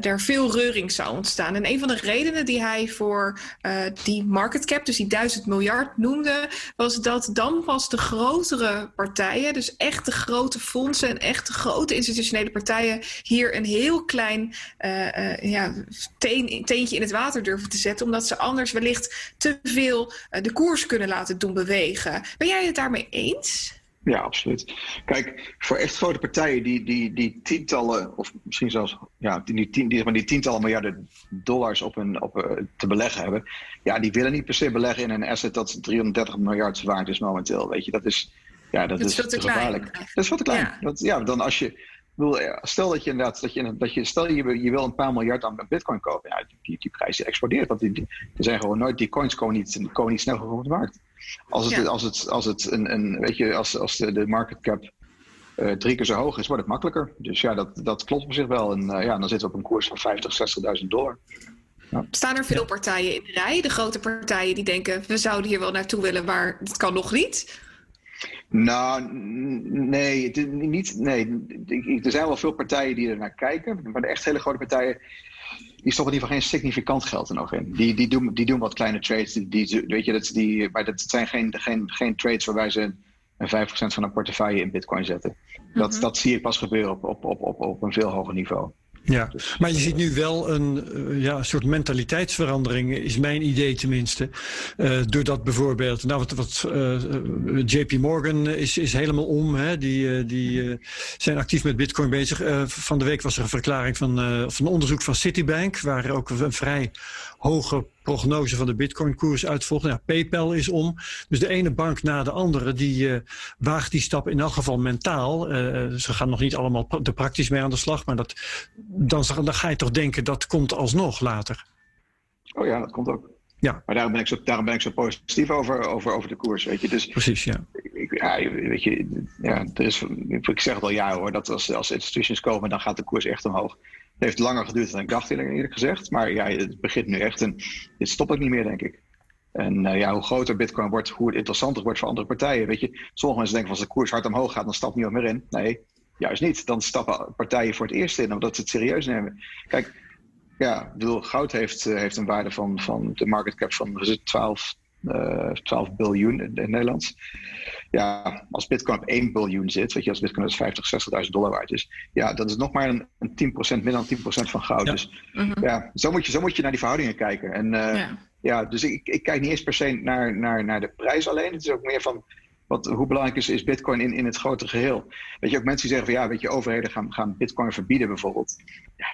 er veel reuring zou ontstaan. En een van de redenen die hij voor die market cap, dus die 1000 miljard, noemde, was dat dan pas de grote grotere partijen, dus echte grote fondsen en echte grote institutionele partijen, hier een heel klein uh, uh, ja, teen, teentje in het water durven te zetten, omdat ze anders wellicht te veel uh, de koers kunnen laten doen bewegen. Ben jij het daarmee eens? Ja, absoluut. Kijk, voor echt grote partijen die, die, die tientallen, of misschien zelfs ja, die, die, die, die tientallen miljarden dollars op een, op, uh, te beleggen hebben, ja, die willen niet per se beleggen in een asset dat 330 miljard waard is momenteel. Weet je, dat is, ja, dat, dat is, te gevaarlijk. Klein, dat is wat te klein. Ja. Dat, ja, dan als je, stel dat je inderdaad, dat je, dat je, stel je, je wil een paar miljard aan bitcoin kopen, ja, die, die prijs explodeert. Want die, die, er zijn gewoon nooit, die coins komen niet, komen niet snel genoeg op de markt. Als het, Ja. als het, als het een, een, weet je, als, als de, de market cap eh, drie keer zo hoog is, wordt het makkelijker. Dus ja, dat, dat klopt op zich wel. En eh, ja, dan zitten we op een koers van 50, 60.000 dollar. Staan er veel partijen in de rij? De grote partijen die denken, we zouden hier wel naartoe willen, maar het kan nog niet. Nou, nee, niet, nee. Ik- Er zijn wel veel partijen die er naar kijken. Maar de echt hele grote partijen, die stoppen in ieder geval geen significant geld er nog in. Die, die, doen, die doen wat kleine trades. Die, die, weet je, dat, die, maar dat zijn geen, geen, geen trades waarbij ze een 5% van een portefeuille in bitcoin zetten. Dat, Mhm. dat zie ik pas gebeuren op, op, op, op, op een veel hoger niveau. Ja, Dus, maar je ziet nu wel een eh, ja, soort mentaliteitsverandering, is mijn idee tenminste. Eh, doordat bijvoorbeeld, nou wat, wat eh, JP Morgan is, is helemaal om. Hè? Die, eh, die eh, zijn actief met bitcoin bezig. Eh, van de week was er een verklaring van, eh, van een onderzoek van Citibank, waar ook een vrij hoge prognose van de bitcoin-koers uitvolgt. Nou, PayPal is om. Dus de ene bank na de andere, die eh, waagt die stap in elk geval mentaal. Eh, ze gaan nog niet allemaal er praktisch mee aan de slag, maar dat, dan, dan ga je toch denken dat komt alsnog later. oh ja, dat komt ook. Ja. Maar daarom ben ik zo, daarom ben ik zo positief over, over, over de koers. Weet je. Dus Precies, ja. ik, ja, weet je, ja, er is, ik zeg het al jaren hoor, dat als, als institutions komen, dan gaat de koers echt omhoog. Het heeft langer geduurd dan ik dacht, eerlijk gezegd. Maar ja, het begint nu echt en dit stopt ook niet meer, denk ik. En eh, ja, hoe groter Bitcoin wordt, hoe het interessanter wordt voor andere partijen. Weet je, sommige mensen denken als de koers hard omhoog gaat, dan stapt niemand meer in. Nee, juist niet. Dan stappen partijen voor het eerst in, omdat ze het serieus nemen. Kijk, ja, ik bedoel, goud heeft, eh, heeft een waarde van, van de market cap van wat is het, 12, eh 12 biljoen in, in het Nederlands. Ja, als Bitcoin op 1 biljoen zit, weet je, als Bitcoin dus 50, 60.000 dollar waard is, ja, dat is nog maar een, een 10%, meer dan 10% van goud. Ja. Dus Mhm. ja, zo moet, je, zo moet je naar die verhoudingen kijken. En eh, Ja. ja, dus ik, ik kijk niet eens per se naar, naar, naar de prijs alleen. Het is ook meer van wat, hoe belangrijk is, is Bitcoin in, in het grote geheel. Weet je, ook mensen die zeggen van ja, weet je, overheden gaan, gaan Bitcoin verbieden bijvoorbeeld. Ja,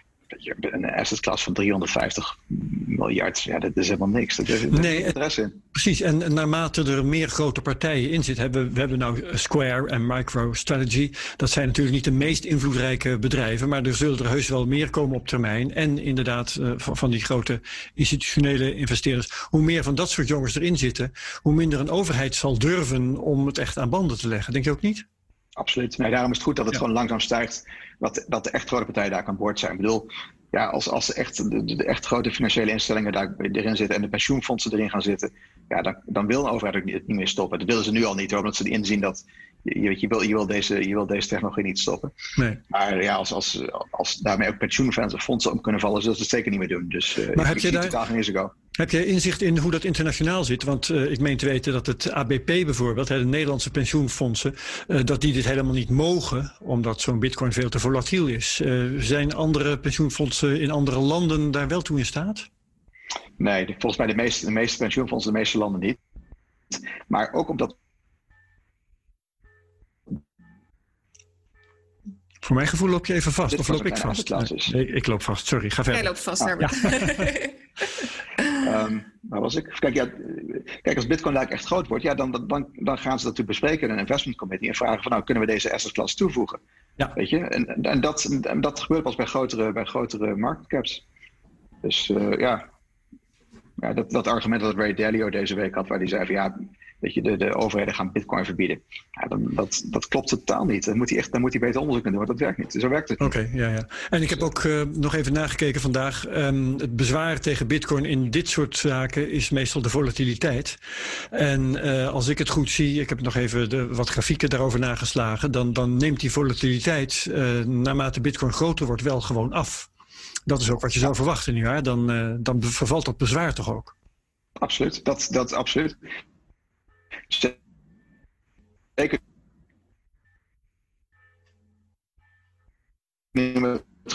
een asset class van 350 miljard, ja, dat is helemaal niks. Dat is, Nee, interesse in. Precies, en naarmate er meer grote partijen in zitten, hebben we, hebben nou Square en MicroStrategy. Dat zijn natuurlijk niet de meest invloedrijke bedrijven, maar er zullen er heus wel meer komen op termijn. En inderdaad, eh, van, van die grote institutionele investeerders. Hoe meer van dat soort jongens erin zitten, hoe minder een overheid zal durven om het echt aan banden te leggen. Denk je ook niet? Absoluut. Nee, daarom is het goed dat het Ja. gewoon langzaam stijgt. Dat, dat de echt grote partijen daar aan boord zijn. Ik bedoel, ja, als, als echt, de, de echt grote financiële instellingen daar erin zitten en de pensioenfondsen erin gaan zitten, ja, dan, dan wil een overheid ook niet, het niet meer stoppen. Dat willen ze nu al niet, hoor, omdat ze inzien dat je, je, weet, je, wil, je, wil deze, je wil deze technologie niet stoppen. Nee. Maar ja, als, als, als daarmee ook pensioenfondsen om kunnen vallen, zullen ze het zeker niet meer doen. Dus eh, Maar ik, heb ik je daar- totaal geen risico. Heb jij inzicht in hoe dat internationaal zit? Want eh, ik meen te weten dat het ABP bijvoorbeeld, hè, de Nederlandse pensioenfondsen, eh, dat die dit helemaal niet mogen, omdat zo'n bitcoin veel te volatiel is. Zijn andere pensioenfondsen in andere landen daar wel toe in staat? Nee, volgens mij de meeste, de meeste pensioenfondsen, de meeste landen niet. Maar ook omdat Voor mijn gevoel loop je even vast, Dit of loop ik vast? Nee, ik loop vast, sorry, ga Jij verder. loopt vast, Ah, Herbert. Ehm, waar was ik? Kijk, ja, kijk als Bitcoin daar echt groot wordt, ja, dan, dan, dan gaan ze dat natuurlijk bespreken in een investment committee en vragen van nou, kunnen we deze asset class toevoegen? Ja. Weet je? En, en, dat, en dat gebeurt pas bij grotere, bij grotere market caps. Dus eh, ja, ja dat, dat argument dat Ray Dalio deze week had, waar hij zei van ja, weet je, de, de overheden gaan bitcoin verbieden. Ja, dan, dat, dat klopt totaal niet. Dan moet hij echt dan moet hij beter onderzoek doen, want dat werkt niet. Zo werkt het Oké, ja, ja. En ik heb ook uh, nog even nagekeken vandaag. Um, het bezwaar tegen bitcoin in dit soort zaken is meestal de volatiliteit. En uh, als ik het goed zie, ik heb nog even de, wat grafieken daarover nageslagen, dan, dan neemt die volatiliteit uh, naarmate bitcoin groter wordt wel gewoon af. Dat is ook wat je zou verwachten, nietwaar? Dan, dan vervalt dat bezwaar toch ook? Absoluut, dat, dat absoluut. Zeker.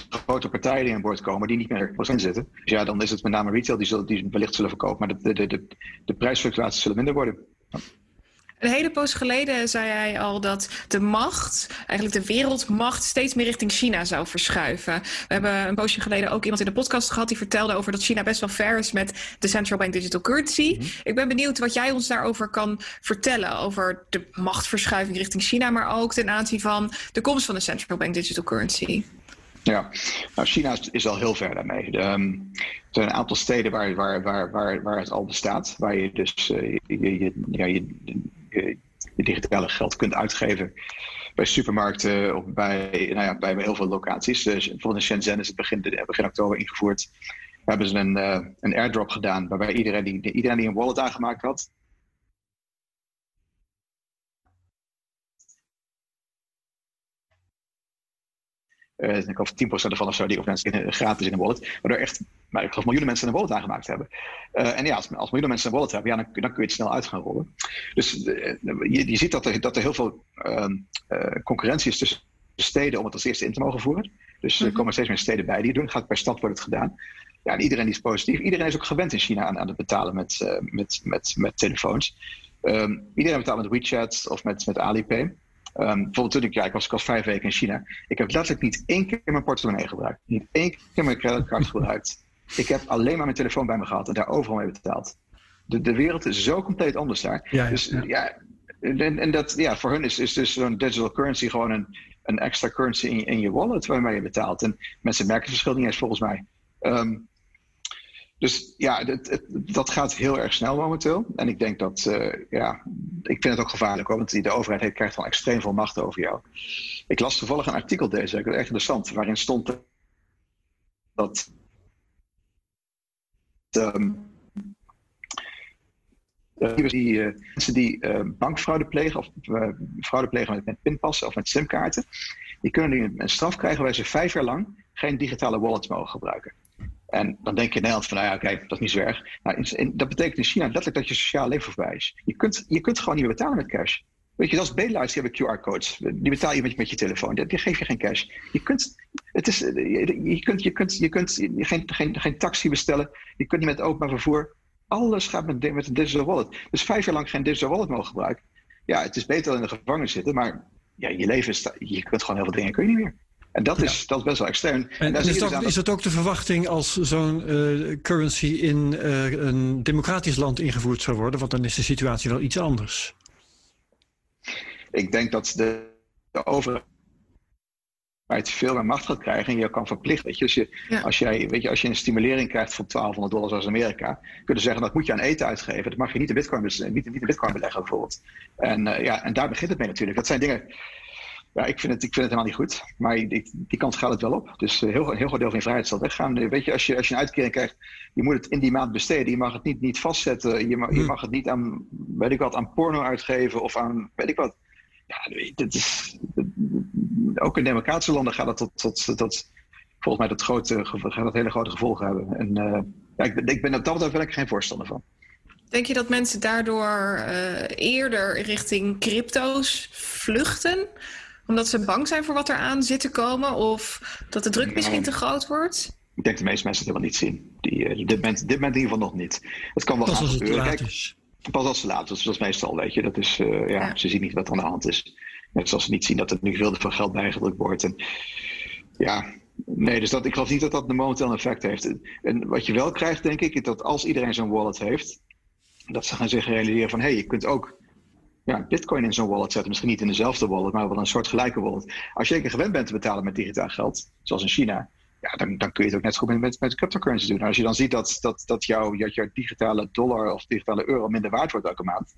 Grote partijen die aan boord komen die niet meer procent zitten. Dus ja, dan is het met name retail die, zullen, die wellicht zullen verkopen, maar de, de, de, de prijsfluctuaties zullen minder worden. Een hele poos geleden zei hij al dat de macht, eigenlijk de wereldmacht, steeds meer richting China zou verschuiven. We hebben een poosje geleden ook iemand in de podcast gehad die vertelde over dat China best wel ver is met de central bank digital currency. Mhm. Ik ben benieuwd wat jij ons daarover kan vertellen. Over de machtverschuiving richting China, maar ook ten aanzien van de komst van de central bank digital currency. Ja, nou, China is al heel ver daarmee. De, um, er zijn een aantal steden waar, waar, waar, waar, waar het al bestaat, waar je dus uh, je, je, ja, je, je, digitale geld kunt uitgeven bij supermarkten of bij, nou ja, bij heel veel locaties. Dus in Shenzhen is het begin, begin oktober ingevoerd. We hebben ze een, uh, een airdrop gedaan waarbij iedereen die, iedereen die een wallet aangemaakt had, Uh, ik geloof 10% ervan of zo, die of mensen gratis in een wallet. Waardoor echt, maar ik geloof miljoenen mensen een wallet aangemaakt hebben. Uh, en ja, als, als, miljoenen mensen een wallet hebben, ja, dan, dan, kun je het snel uit gaan rollen. Dus je, je, ziet dat er, dat er heel veel ehm, concurrentie is tussen steden om het als eerste in te mogen voeren. Dus er komen steeds meer steden bij die het doen. Gaat per stad wordt het gedaan. Ja, en iedereen is positief. Iedereen is ook gewend in China aan, aan het betalen met, met, met, met telefoons. Um, iedereen betaalt met WeChat of met, met Alipay. Um, bijvoorbeeld toen ik, ja, ik was, ik was vijf weken in China. Ik heb letterlijk niet één keer mijn portemonnee gebruikt. Niet één keer mijn creditcard gebruikt. Ik heb alleen maar mijn telefoon bij me gehad en daar overal mee betaald. De, de wereld is zo compleet anders daar. Ja, dus ja, en, en, dat, ja, voor hun is, is dus zo'n digital currency gewoon een, een extra currency in, in je wallet waarmee je betaalt. En mensen merken het verschil niet eens volgens mij. Um, dus ja, dat gaat heel erg snel momenteel. En ik denk dat, uh, ja, ik vind het ook gevaarlijk hoor, want de overheid krijgt gewoon extreem veel macht over jou. Ik las toevallig een artikel deze week, echt interessant, waarin stond dat um, die, uh, mensen die uh, bankfraude plegen, of fraude plegen met, met pinpassen of met simkaarten, die kunnen nu een straf krijgen waar ze vijf jaar lang geen digitale wallets mogen gebruiken. En dan denk je in Nederland van, nou ja, oké, dat is niet zo erg. Nou, dat betekent in China letterlijk dat je sociaal leven voorbij is. Je kunt, je kunt gewoon niet meer betalen met cash. Weet je, is Baylights, die hebben QR-codes. Die betaal je met, met je telefoon. Die, geef je geen cash. Je kunt, het is, je, je kunt, je kunt, je kunt geen, geen, geen taxi bestellen. Je kunt niet met openbaar vervoer. Alles gaat met, met een digital wallet. Dus vijf jaar lang geen digital wallet mogen gebruiken. Ja, het is beter dan in de gevangenis zitten, maar ja, je leven is, je kunt gewoon heel veel dingen kun je niet meer. En dat is, dat is best wel extern. En, en is, dat, dus is dat ook de verwachting als zo'n uh, currency in uh, een democratisch land ingevoerd zou worden? Want dan is de situatie wel iets anders. Ik denk dat de, de overheid veel meer macht gaat krijgen en je kan verplichten. Weet je, als, je, ja. als, jij, weet je, als je een stimulering krijgt van 1200 dollar zoals Amerika, kun je zeggen dat moet je aan eten uitgeven. Dat mag je niet de bitcoin, niet, niet de bitcoin beleggen bijvoorbeeld. En, uh, ja, en daar begint het mee natuurlijk. Dat zijn dingen ja, ik vind, het, ik vind het helemaal niet goed. Maar die, die kant gaat het wel op. Dus uh, heel, heel groot deel van je vrijheid zal weggaan. Weet je als, je, als je een uitkering krijgt, je moet het in die maand besteden. Je mag het niet, niet vastzetten. Je mag, je hm. mag het niet aan, weet ik wat, aan porno uitgeven of aan, weet ik wat. Ja, dit is, ook in democratische landen gaat het tot, tot, tot volgens mij dat, grote, gaat dat hele grote gevolgen hebben. En uh, ja, ik, ik ben op dat ben ik geen voorstander van. Denk je dat mensen daardoor uh, eerder richting crypto's vluchten? Omdat ze bang zijn voor wat er aan zit te komen? Of dat de druk misschien te groot wordt? Ik denk de meeste mensen het helemaal niet zien. Die, uh, dit, moment, dit moment in ieder geval nog niet. Het kan wel pas gaan gebeuren. Kijk, pas als ze laat is. Dat is meestal, weet je. Dat is, uh, ja, ja, Ze zien niet wat er aan de hand is. Net zoals ze niet zien dat er nu veel te veel geld bijgedrukt wordt. En, ja, nee, dus dat, ik geloof niet dat dat een momenteel een effect heeft. En wat je wel krijgt, denk ik, is dat als iedereen zo'n wallet heeft, dat ze gaan zich realiseren van hé, hey, je kunt ook ja, bitcoin in zo'n wallet zetten. Misschien niet in dezelfde wallet, maar wel een soort gelijke wallet. Als je een keer gewend bent te betalen met digitaal geld, zoals in China, ja, dan, dan kun je het ook net zo goed met, met, cryptocurrency doen. als je dan ziet dat, dat, dat, jouw, digitale dollar of digitale euro minder waard wordt elke maand,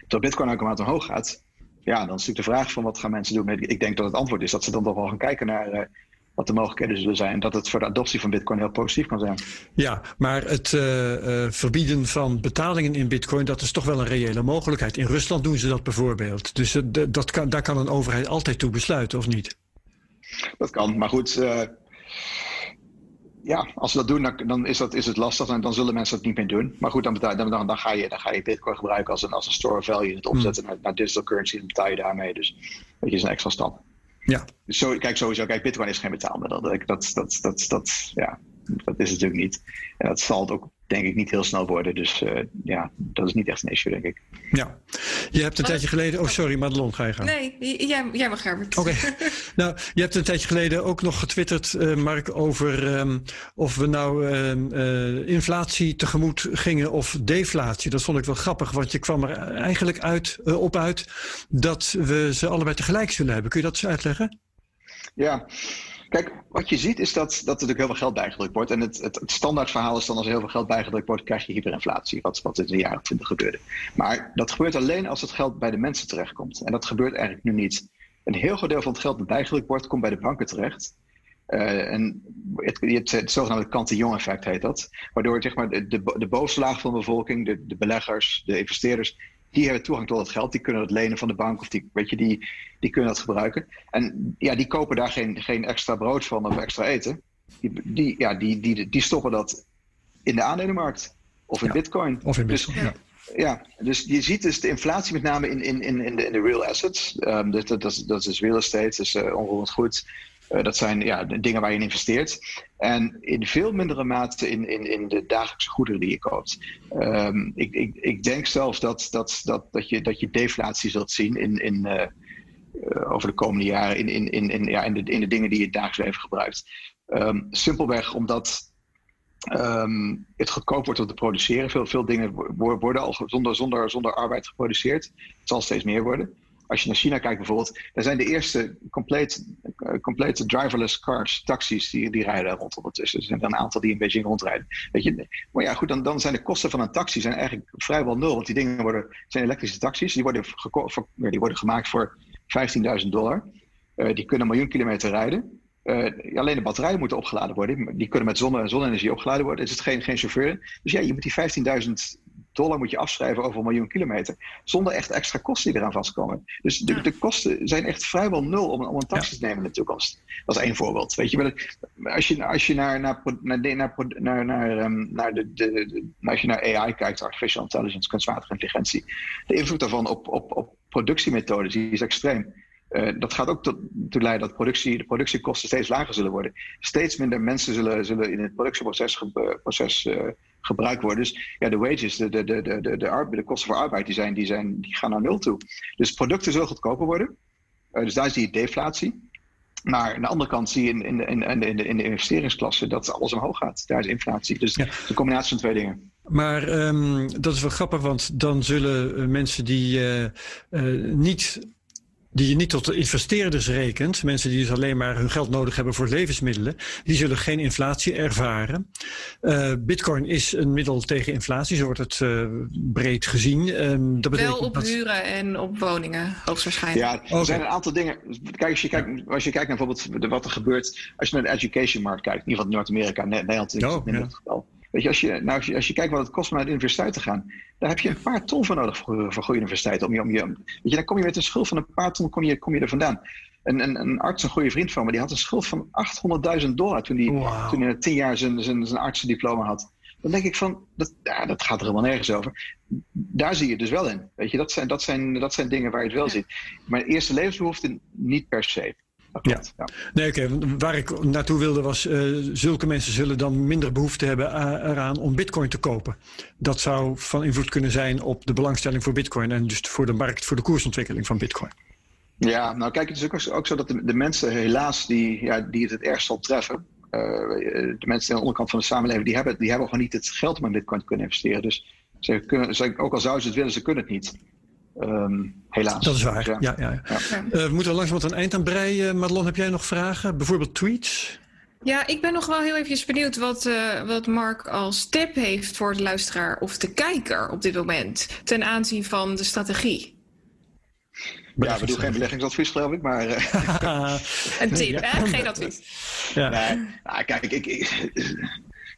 Terwijl Bitcoin automatisch omhoog gaat, ja, dan is natuurlijk de vraag van wat gaan mensen doen. Ik denk dat het antwoord is dat ze dan toch wel gaan kijken naar wat de mogelijkheden zullen zijn. Dat het voor de adoptie van Bitcoin heel positief kan zijn. Ja, maar het uh, verbieden van betalingen in Bitcoin, dat is toch wel een reële mogelijkheid. In Rusland doen ze dat bijvoorbeeld. Dus uh, dat kan, daar kan een overheid altijd toe besluiten, of niet? Dat kan, maar goed. ja, als ze dat doen, dan, dan, is, dat, is het lastig en dan zullen mensen dat niet meer doen. Maar goed, dan, dan, dan, dan, ga, je, dan ga je Bitcoin gebruiken als een, als een store value, het opzetten hmm. naar, naar, digital currency en betaal je daarmee. Dus dat is een extra stap. Ja. Zo, kijk, sowieso, kijk, Bitcoin is geen betaalmiddel. Dat, dat, dat, dat, dat, ja, dat is het natuurlijk niet. En dat zal het ook, denk ik, niet heel snel worden. Dus uh, ja, dat is niet echt een issue, denk ik. Ja. Je hebt een tijdje geleden. Oh, sorry, Madelon, ga je gaan. Nee, jij, jij mag Herbert. Oké. nou, je hebt een tijdje geleden ook nog getwitterd, uh, Mark, over um, of we nou uh, inflatie tegemoet gingen of deflatie. Dat vond ik wel grappig, want je kwam er eigenlijk uit, op uit dat we ze allebei tegelijk zullen hebben. Kun je dat eens uitleggen? Ja. Kijk, wat je ziet is dat, dat er natuurlijk heel veel geld bijgedrukt wordt. En het, het, het standaard verhaal is dan als er heel veel geld bijgedrukt wordt, krijg je hyperinflatie. Wat, wat in de jaren 20 gebeurde. Maar dat gebeurt alleen als het geld bij de mensen terechtkomt. En dat gebeurt eigenlijk nu niet. Een heel groot deel van het geld dat bijgedrukt wordt, komt bij de banken terecht. Uh, en het, je hebt het zogenaamde Cantillon-effect heet dat. Waardoor zeg maar, de, de, de van de bevolking, de, de beleggers, de investeerders, die hebben toegang tot het geld. Die kunnen het lenen van de bank of die, weet je, die, die kunnen dat gebruiken. En ja, die kopen daar geen, geen extra brood van of extra eten. Die, die, ja, die, die, die stoppen dat in de aandelenmarkt of in bitcoin. Of in dus bitcoin, dus, ja. ja. dus je ziet dus de inflatie met name in, in, in, in, de, in de real assets. Um, dat, dat, is, dat is real estate, dus uh, onroerend goed. Uh, dat zijn ja, de dingen waar je in investeert. En in veel mindere mate in, in, in de dagelijkse goederen die je koopt. Um, ik, ik, ik denk zelfs dat, dat, dat, dat, je, dat je deflatie zult zien in, in, uh, over de komende jaren in, in, in, in, ja, in, de, in de dingen die je dagelijks leven gebruikt. Um, simpelweg omdat um, het goedkoop wordt om te produceren. Veel, veel dingen worden al zonder, zonder, zonder arbeid geproduceerd. Het zal steeds meer worden als je naar China kijkt bijvoorbeeld, daar zijn de eerste complete, uh, complete driverless cars, taxis, die, die rijden rond ondertussen. Er zijn een aantal die in Beijing rondrijden. Weet je, maar ja, goed, dan, dan zijn de kosten van een taxi zijn eigenlijk vrijwel nul. Want die dingen worden, zijn elektrische taxis, die worden, die worden gemaakt voor 15.000 dollar. Uh, die kunnen een miljoen kilometer rijden. Uh, alleen de batterijen moeten opgeladen worden. Die kunnen met zonne, zonne-energie opgeladen worden. Er is geen, geen chauffeur. Dus ja, je moet die 15.000 dollar moet je afschrijven over een miljoen kilometer. Zonder echt extra kosten die eraan vastkomen. Dus de, de kosten zijn echt vrijwel nul om, om een taxi te nemen in de toekomst. Dat is één voorbeeld. Weet je, als je, als je naar, naar, naar, naar, naar, naar, um, naar de, de, de, als je naar AI kijkt, artificial intelligence, kunstmatige intelligentie, de invloed daarvan op, op, op productiemethoden die is extreem. Uh, dat gaat ook toe leiden dat productie, de productiekosten steeds lager zullen worden. Steeds minder mensen zullen, zullen in het productieproces proces, uh, gebruikt worden. Dus ja, de wages, de, de, de, de, de, de kosten voor arbeid, die, zijn, die, zijn, die gaan naar nul toe. Dus producten zullen goedkoper worden. Uh, dus daar zie je deflatie. Maar aan de andere kant zie je in, in, in, in, de, in de investeringsklasse dat alles omhoog gaat. Daar is inflatie. Dus ja. het is een combinatie van twee dingen. Maar um, dat is wel grappig, want dan zullen mensen die uh, uh, niet die je niet tot de investeerders rekent, mensen die dus alleen maar hun geld nodig hebben voor levensmiddelen, die zullen geen inflatie ervaren. Uh, Bitcoin is een middel tegen inflatie, zo wordt het uh, breed gezien. Um, dat Wel op dat... huren en op woningen, hoogstwaarschijnlijk. Ja, er okay. zijn een aantal dingen. Kijk, als je kijkt, als je kijkt naar bijvoorbeeld wat er gebeurt, als je naar de education markt kijkt, in ieder geval Noord-Amerika, Nederland is oh, in ja. Weet je, als je, nou, als je, als je kijkt wat het kost om naar de universiteit te gaan, daar heb je een paar ton voor nodig voor, voor goede universiteit. Om je, om je, weet je, dan kom je met een schuld van een paar ton kom je, kom je er vandaan. Een, een, een arts, een goede vriend van me, die had een schuld van 800.000 dollar toen hij wow. toen hij tien jaar zijn, zijn, zijn artsendiploma had. Dan denk ik van, dat, ja, dat gaat er helemaal nergens over. Daar zie je het dus wel in. Weet je, dat zijn, dat zijn, dat zijn dingen waar je het wel ziet. Maar eerste levensbehoeften niet per se. Ja. ja. Nee, oké. Okay. Waar ik naartoe wilde was, uh, zulke mensen zullen dan minder behoefte hebben eraan om bitcoin te kopen. Dat zou van invloed kunnen zijn op de belangstelling voor bitcoin en dus voor de markt, voor de koersontwikkeling van bitcoin. Ja, nou kijk, het is ook, ook zo dat de, de, mensen helaas die, ja, die het het ergst zal treffen, uh, de mensen aan de onderkant van de samenleving, die hebben, die hebben gewoon niet het geld om in bitcoin te kunnen investeren. Dus ze kunnen, ze, ook al zouden ze het willen, ze kunnen het niet. Um, helaas. Dat is waar. Ja. Ja, ja, Uh, we moeten langzaam een eind aan breien. Madelon, heb jij nog vragen? Bijvoorbeeld tweets? Ja, ik ben nog wel heel even benieuwd wat, uh, wat Mark als tip heeft voor de luisteraar of de kijker op dit moment ten aanzien van de strategie. Ja, we doen geen beleggingsadvies, geloof ik, maar... Uh... een tip, hè? Geen advies. Ja. Nee, nou, kijk, ik, ik,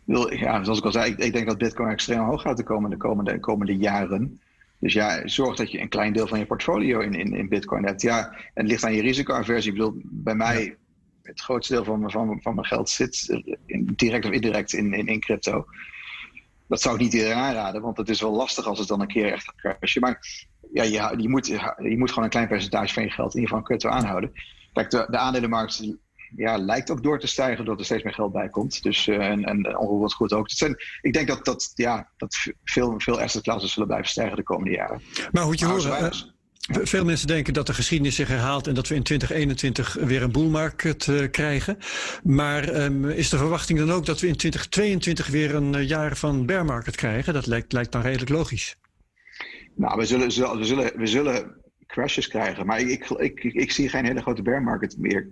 wil, ja, zoals ik al zei, ik, ik, denk dat bitcoin extreem hoog gaat de komende, komende, komende jaren. Dus ja, zorg dat je een klein deel van je portfolio in, in, in bitcoin hebt. Ja, het ligt aan je risicoaversie. Ik bedoel, bij mij, het grootste deel van, van, van mijn geld zit direct of indirect in, in, in crypto. Dat zou ik niet iedereen aanraden, want het is wel lastig als het dan een keer echt crashen. Maar ja, je, je, moet, je moet gewoon een klein percentage van je geld in ieder geval crypto aanhouden. Kijk, de aandelenmarkt ja, lijkt ook door te stijgen doordat er steeds meer geld bij komt. Dus, uh, en, en goed ook. ik denk dat, dat, ja, dat veel, veel asset classes zullen blijven stijgen de komende jaren. Maar hoe je hoort, veel mensen denken dat de geschiedenis zich herhaalt en dat we in 2021 weer een boelmarkt uh, krijgen. Maar um, is de verwachting dan ook dat we in 2022 weer een uh, jaar van bear market krijgen? Dat lijkt, lijkt dan redelijk logisch. Nou, we zullen, we zullen, we zullen crashes krijgen. Maar ik, ik, ik, ik zie geen hele grote bear market meer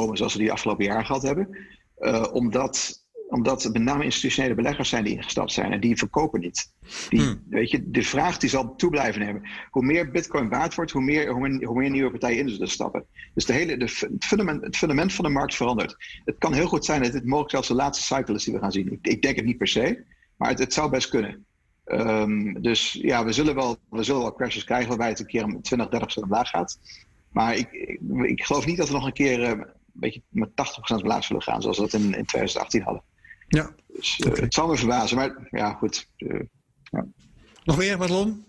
komen zoals we die afgelopen jaar gehad hebben. Uh, omdat omdat het met name institutionele beleggers zijn die ingestapt zijn en die verkopen niet. Die, hmm. weet je, de vraag die zal toe blijven nemen. Hoe meer bitcoin waard wordt, hoe meer, hoe meer, hoe meer nieuwe partijen in zullen stappen. Dus de hele, de, het, fundament, het fundament van de markt verandert. Het kan heel goed zijn dat dit mogelijk zelfs de laatste cycle is die we gaan zien. Ik, ik denk het niet per se, maar het, het zou best kunnen. Um, dus ja, we zullen, wel, we zullen wel crashes krijgen waarbij het een keer om 20, 30 omlaag gaat. Maar ik, ik, ik, geloof niet dat we nog een keer een beetje met 80% omlaag zullen gaan, zoals we dat in, in 2018 hadden. Ja. Dus uh, het zal me verbazen, maar ja, goed. Uh, ja. Nog meer, Madelon?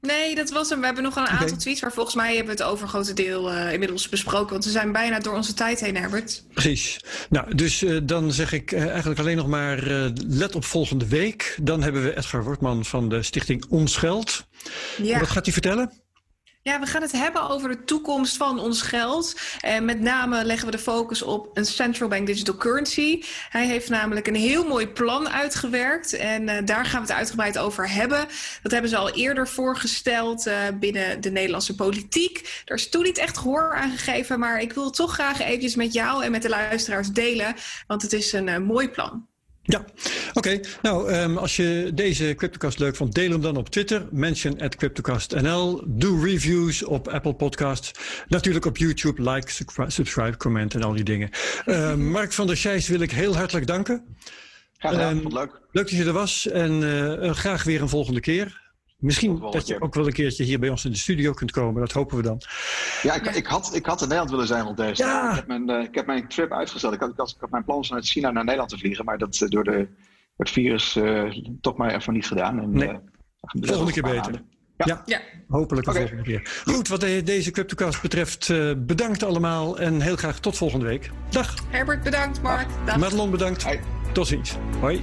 Nee, dat was hem. We hebben nog een aantal okay. tweets, maar volgens mij hebben we het overgrote deel uh, inmiddels besproken. Want we zijn bijna door onze tijd heen, Herbert. Precies. Nou, dus uh, dan zeg ik uh, eigenlijk alleen nog maar let op volgende week. Dan hebben we Edgar Wortman van de stichting Onsgeld. Ja. Wat gaat hij vertellen? Ja, we gaan het hebben over de toekomst van ons geld. En met name leggen we de focus op een central bank digital currency. Hij heeft namelijk een heel mooi plan uitgewerkt. En uh, daar gaan we het uitgebreid over hebben. Dat hebben ze al eerder voorgesteld uh, binnen de Nederlandse politiek. Daar is toen niet echt gehoor aan gegeven. Maar ik wil toch graag eventjes met jou en met de luisteraars delen. Want het is een mooi plan. Ja, oké. Okay. Nou, um, als je deze CryptoCast leuk vond, deel hem dan op Twitter. Mention at CryptoCastNL. Doe reviews op Apple Podcasts. Natuurlijk op YouTube. Like, subscribe, comment en al die dingen. Uh, Mark van der Scheijs wil ik heel hartelijk danken. Graag gedaan, um, leuk. Leuk dat je er was en uh, graag weer een volgende keer. Misschien dat je ook wel een keertje hier bij ons in de studio kunt komen. Dat hopen we dan. Ja, ik, ik, had, ik had in Nederland willen zijn rond deze. Ja. Ik, heb mijn, uh, ik heb mijn trip uitgesteld. Ik had, ik, had, ik had mijn plan vanuit China naar Nederland te vliegen. Maar dat uh, door de, het virus uh, toch maar even niet gedaan. En, nee. volgende keer beter. Ja. ja. ja, hopelijk de okay. volgende keer. Goed, wat de, deze CryptoCast betreft, uh, bedankt allemaal en heel graag tot volgende week. Dag. Herbert, bedankt. Mark. Dag. Madelon, bedankt. Hoi. Tot ziens. Hoi.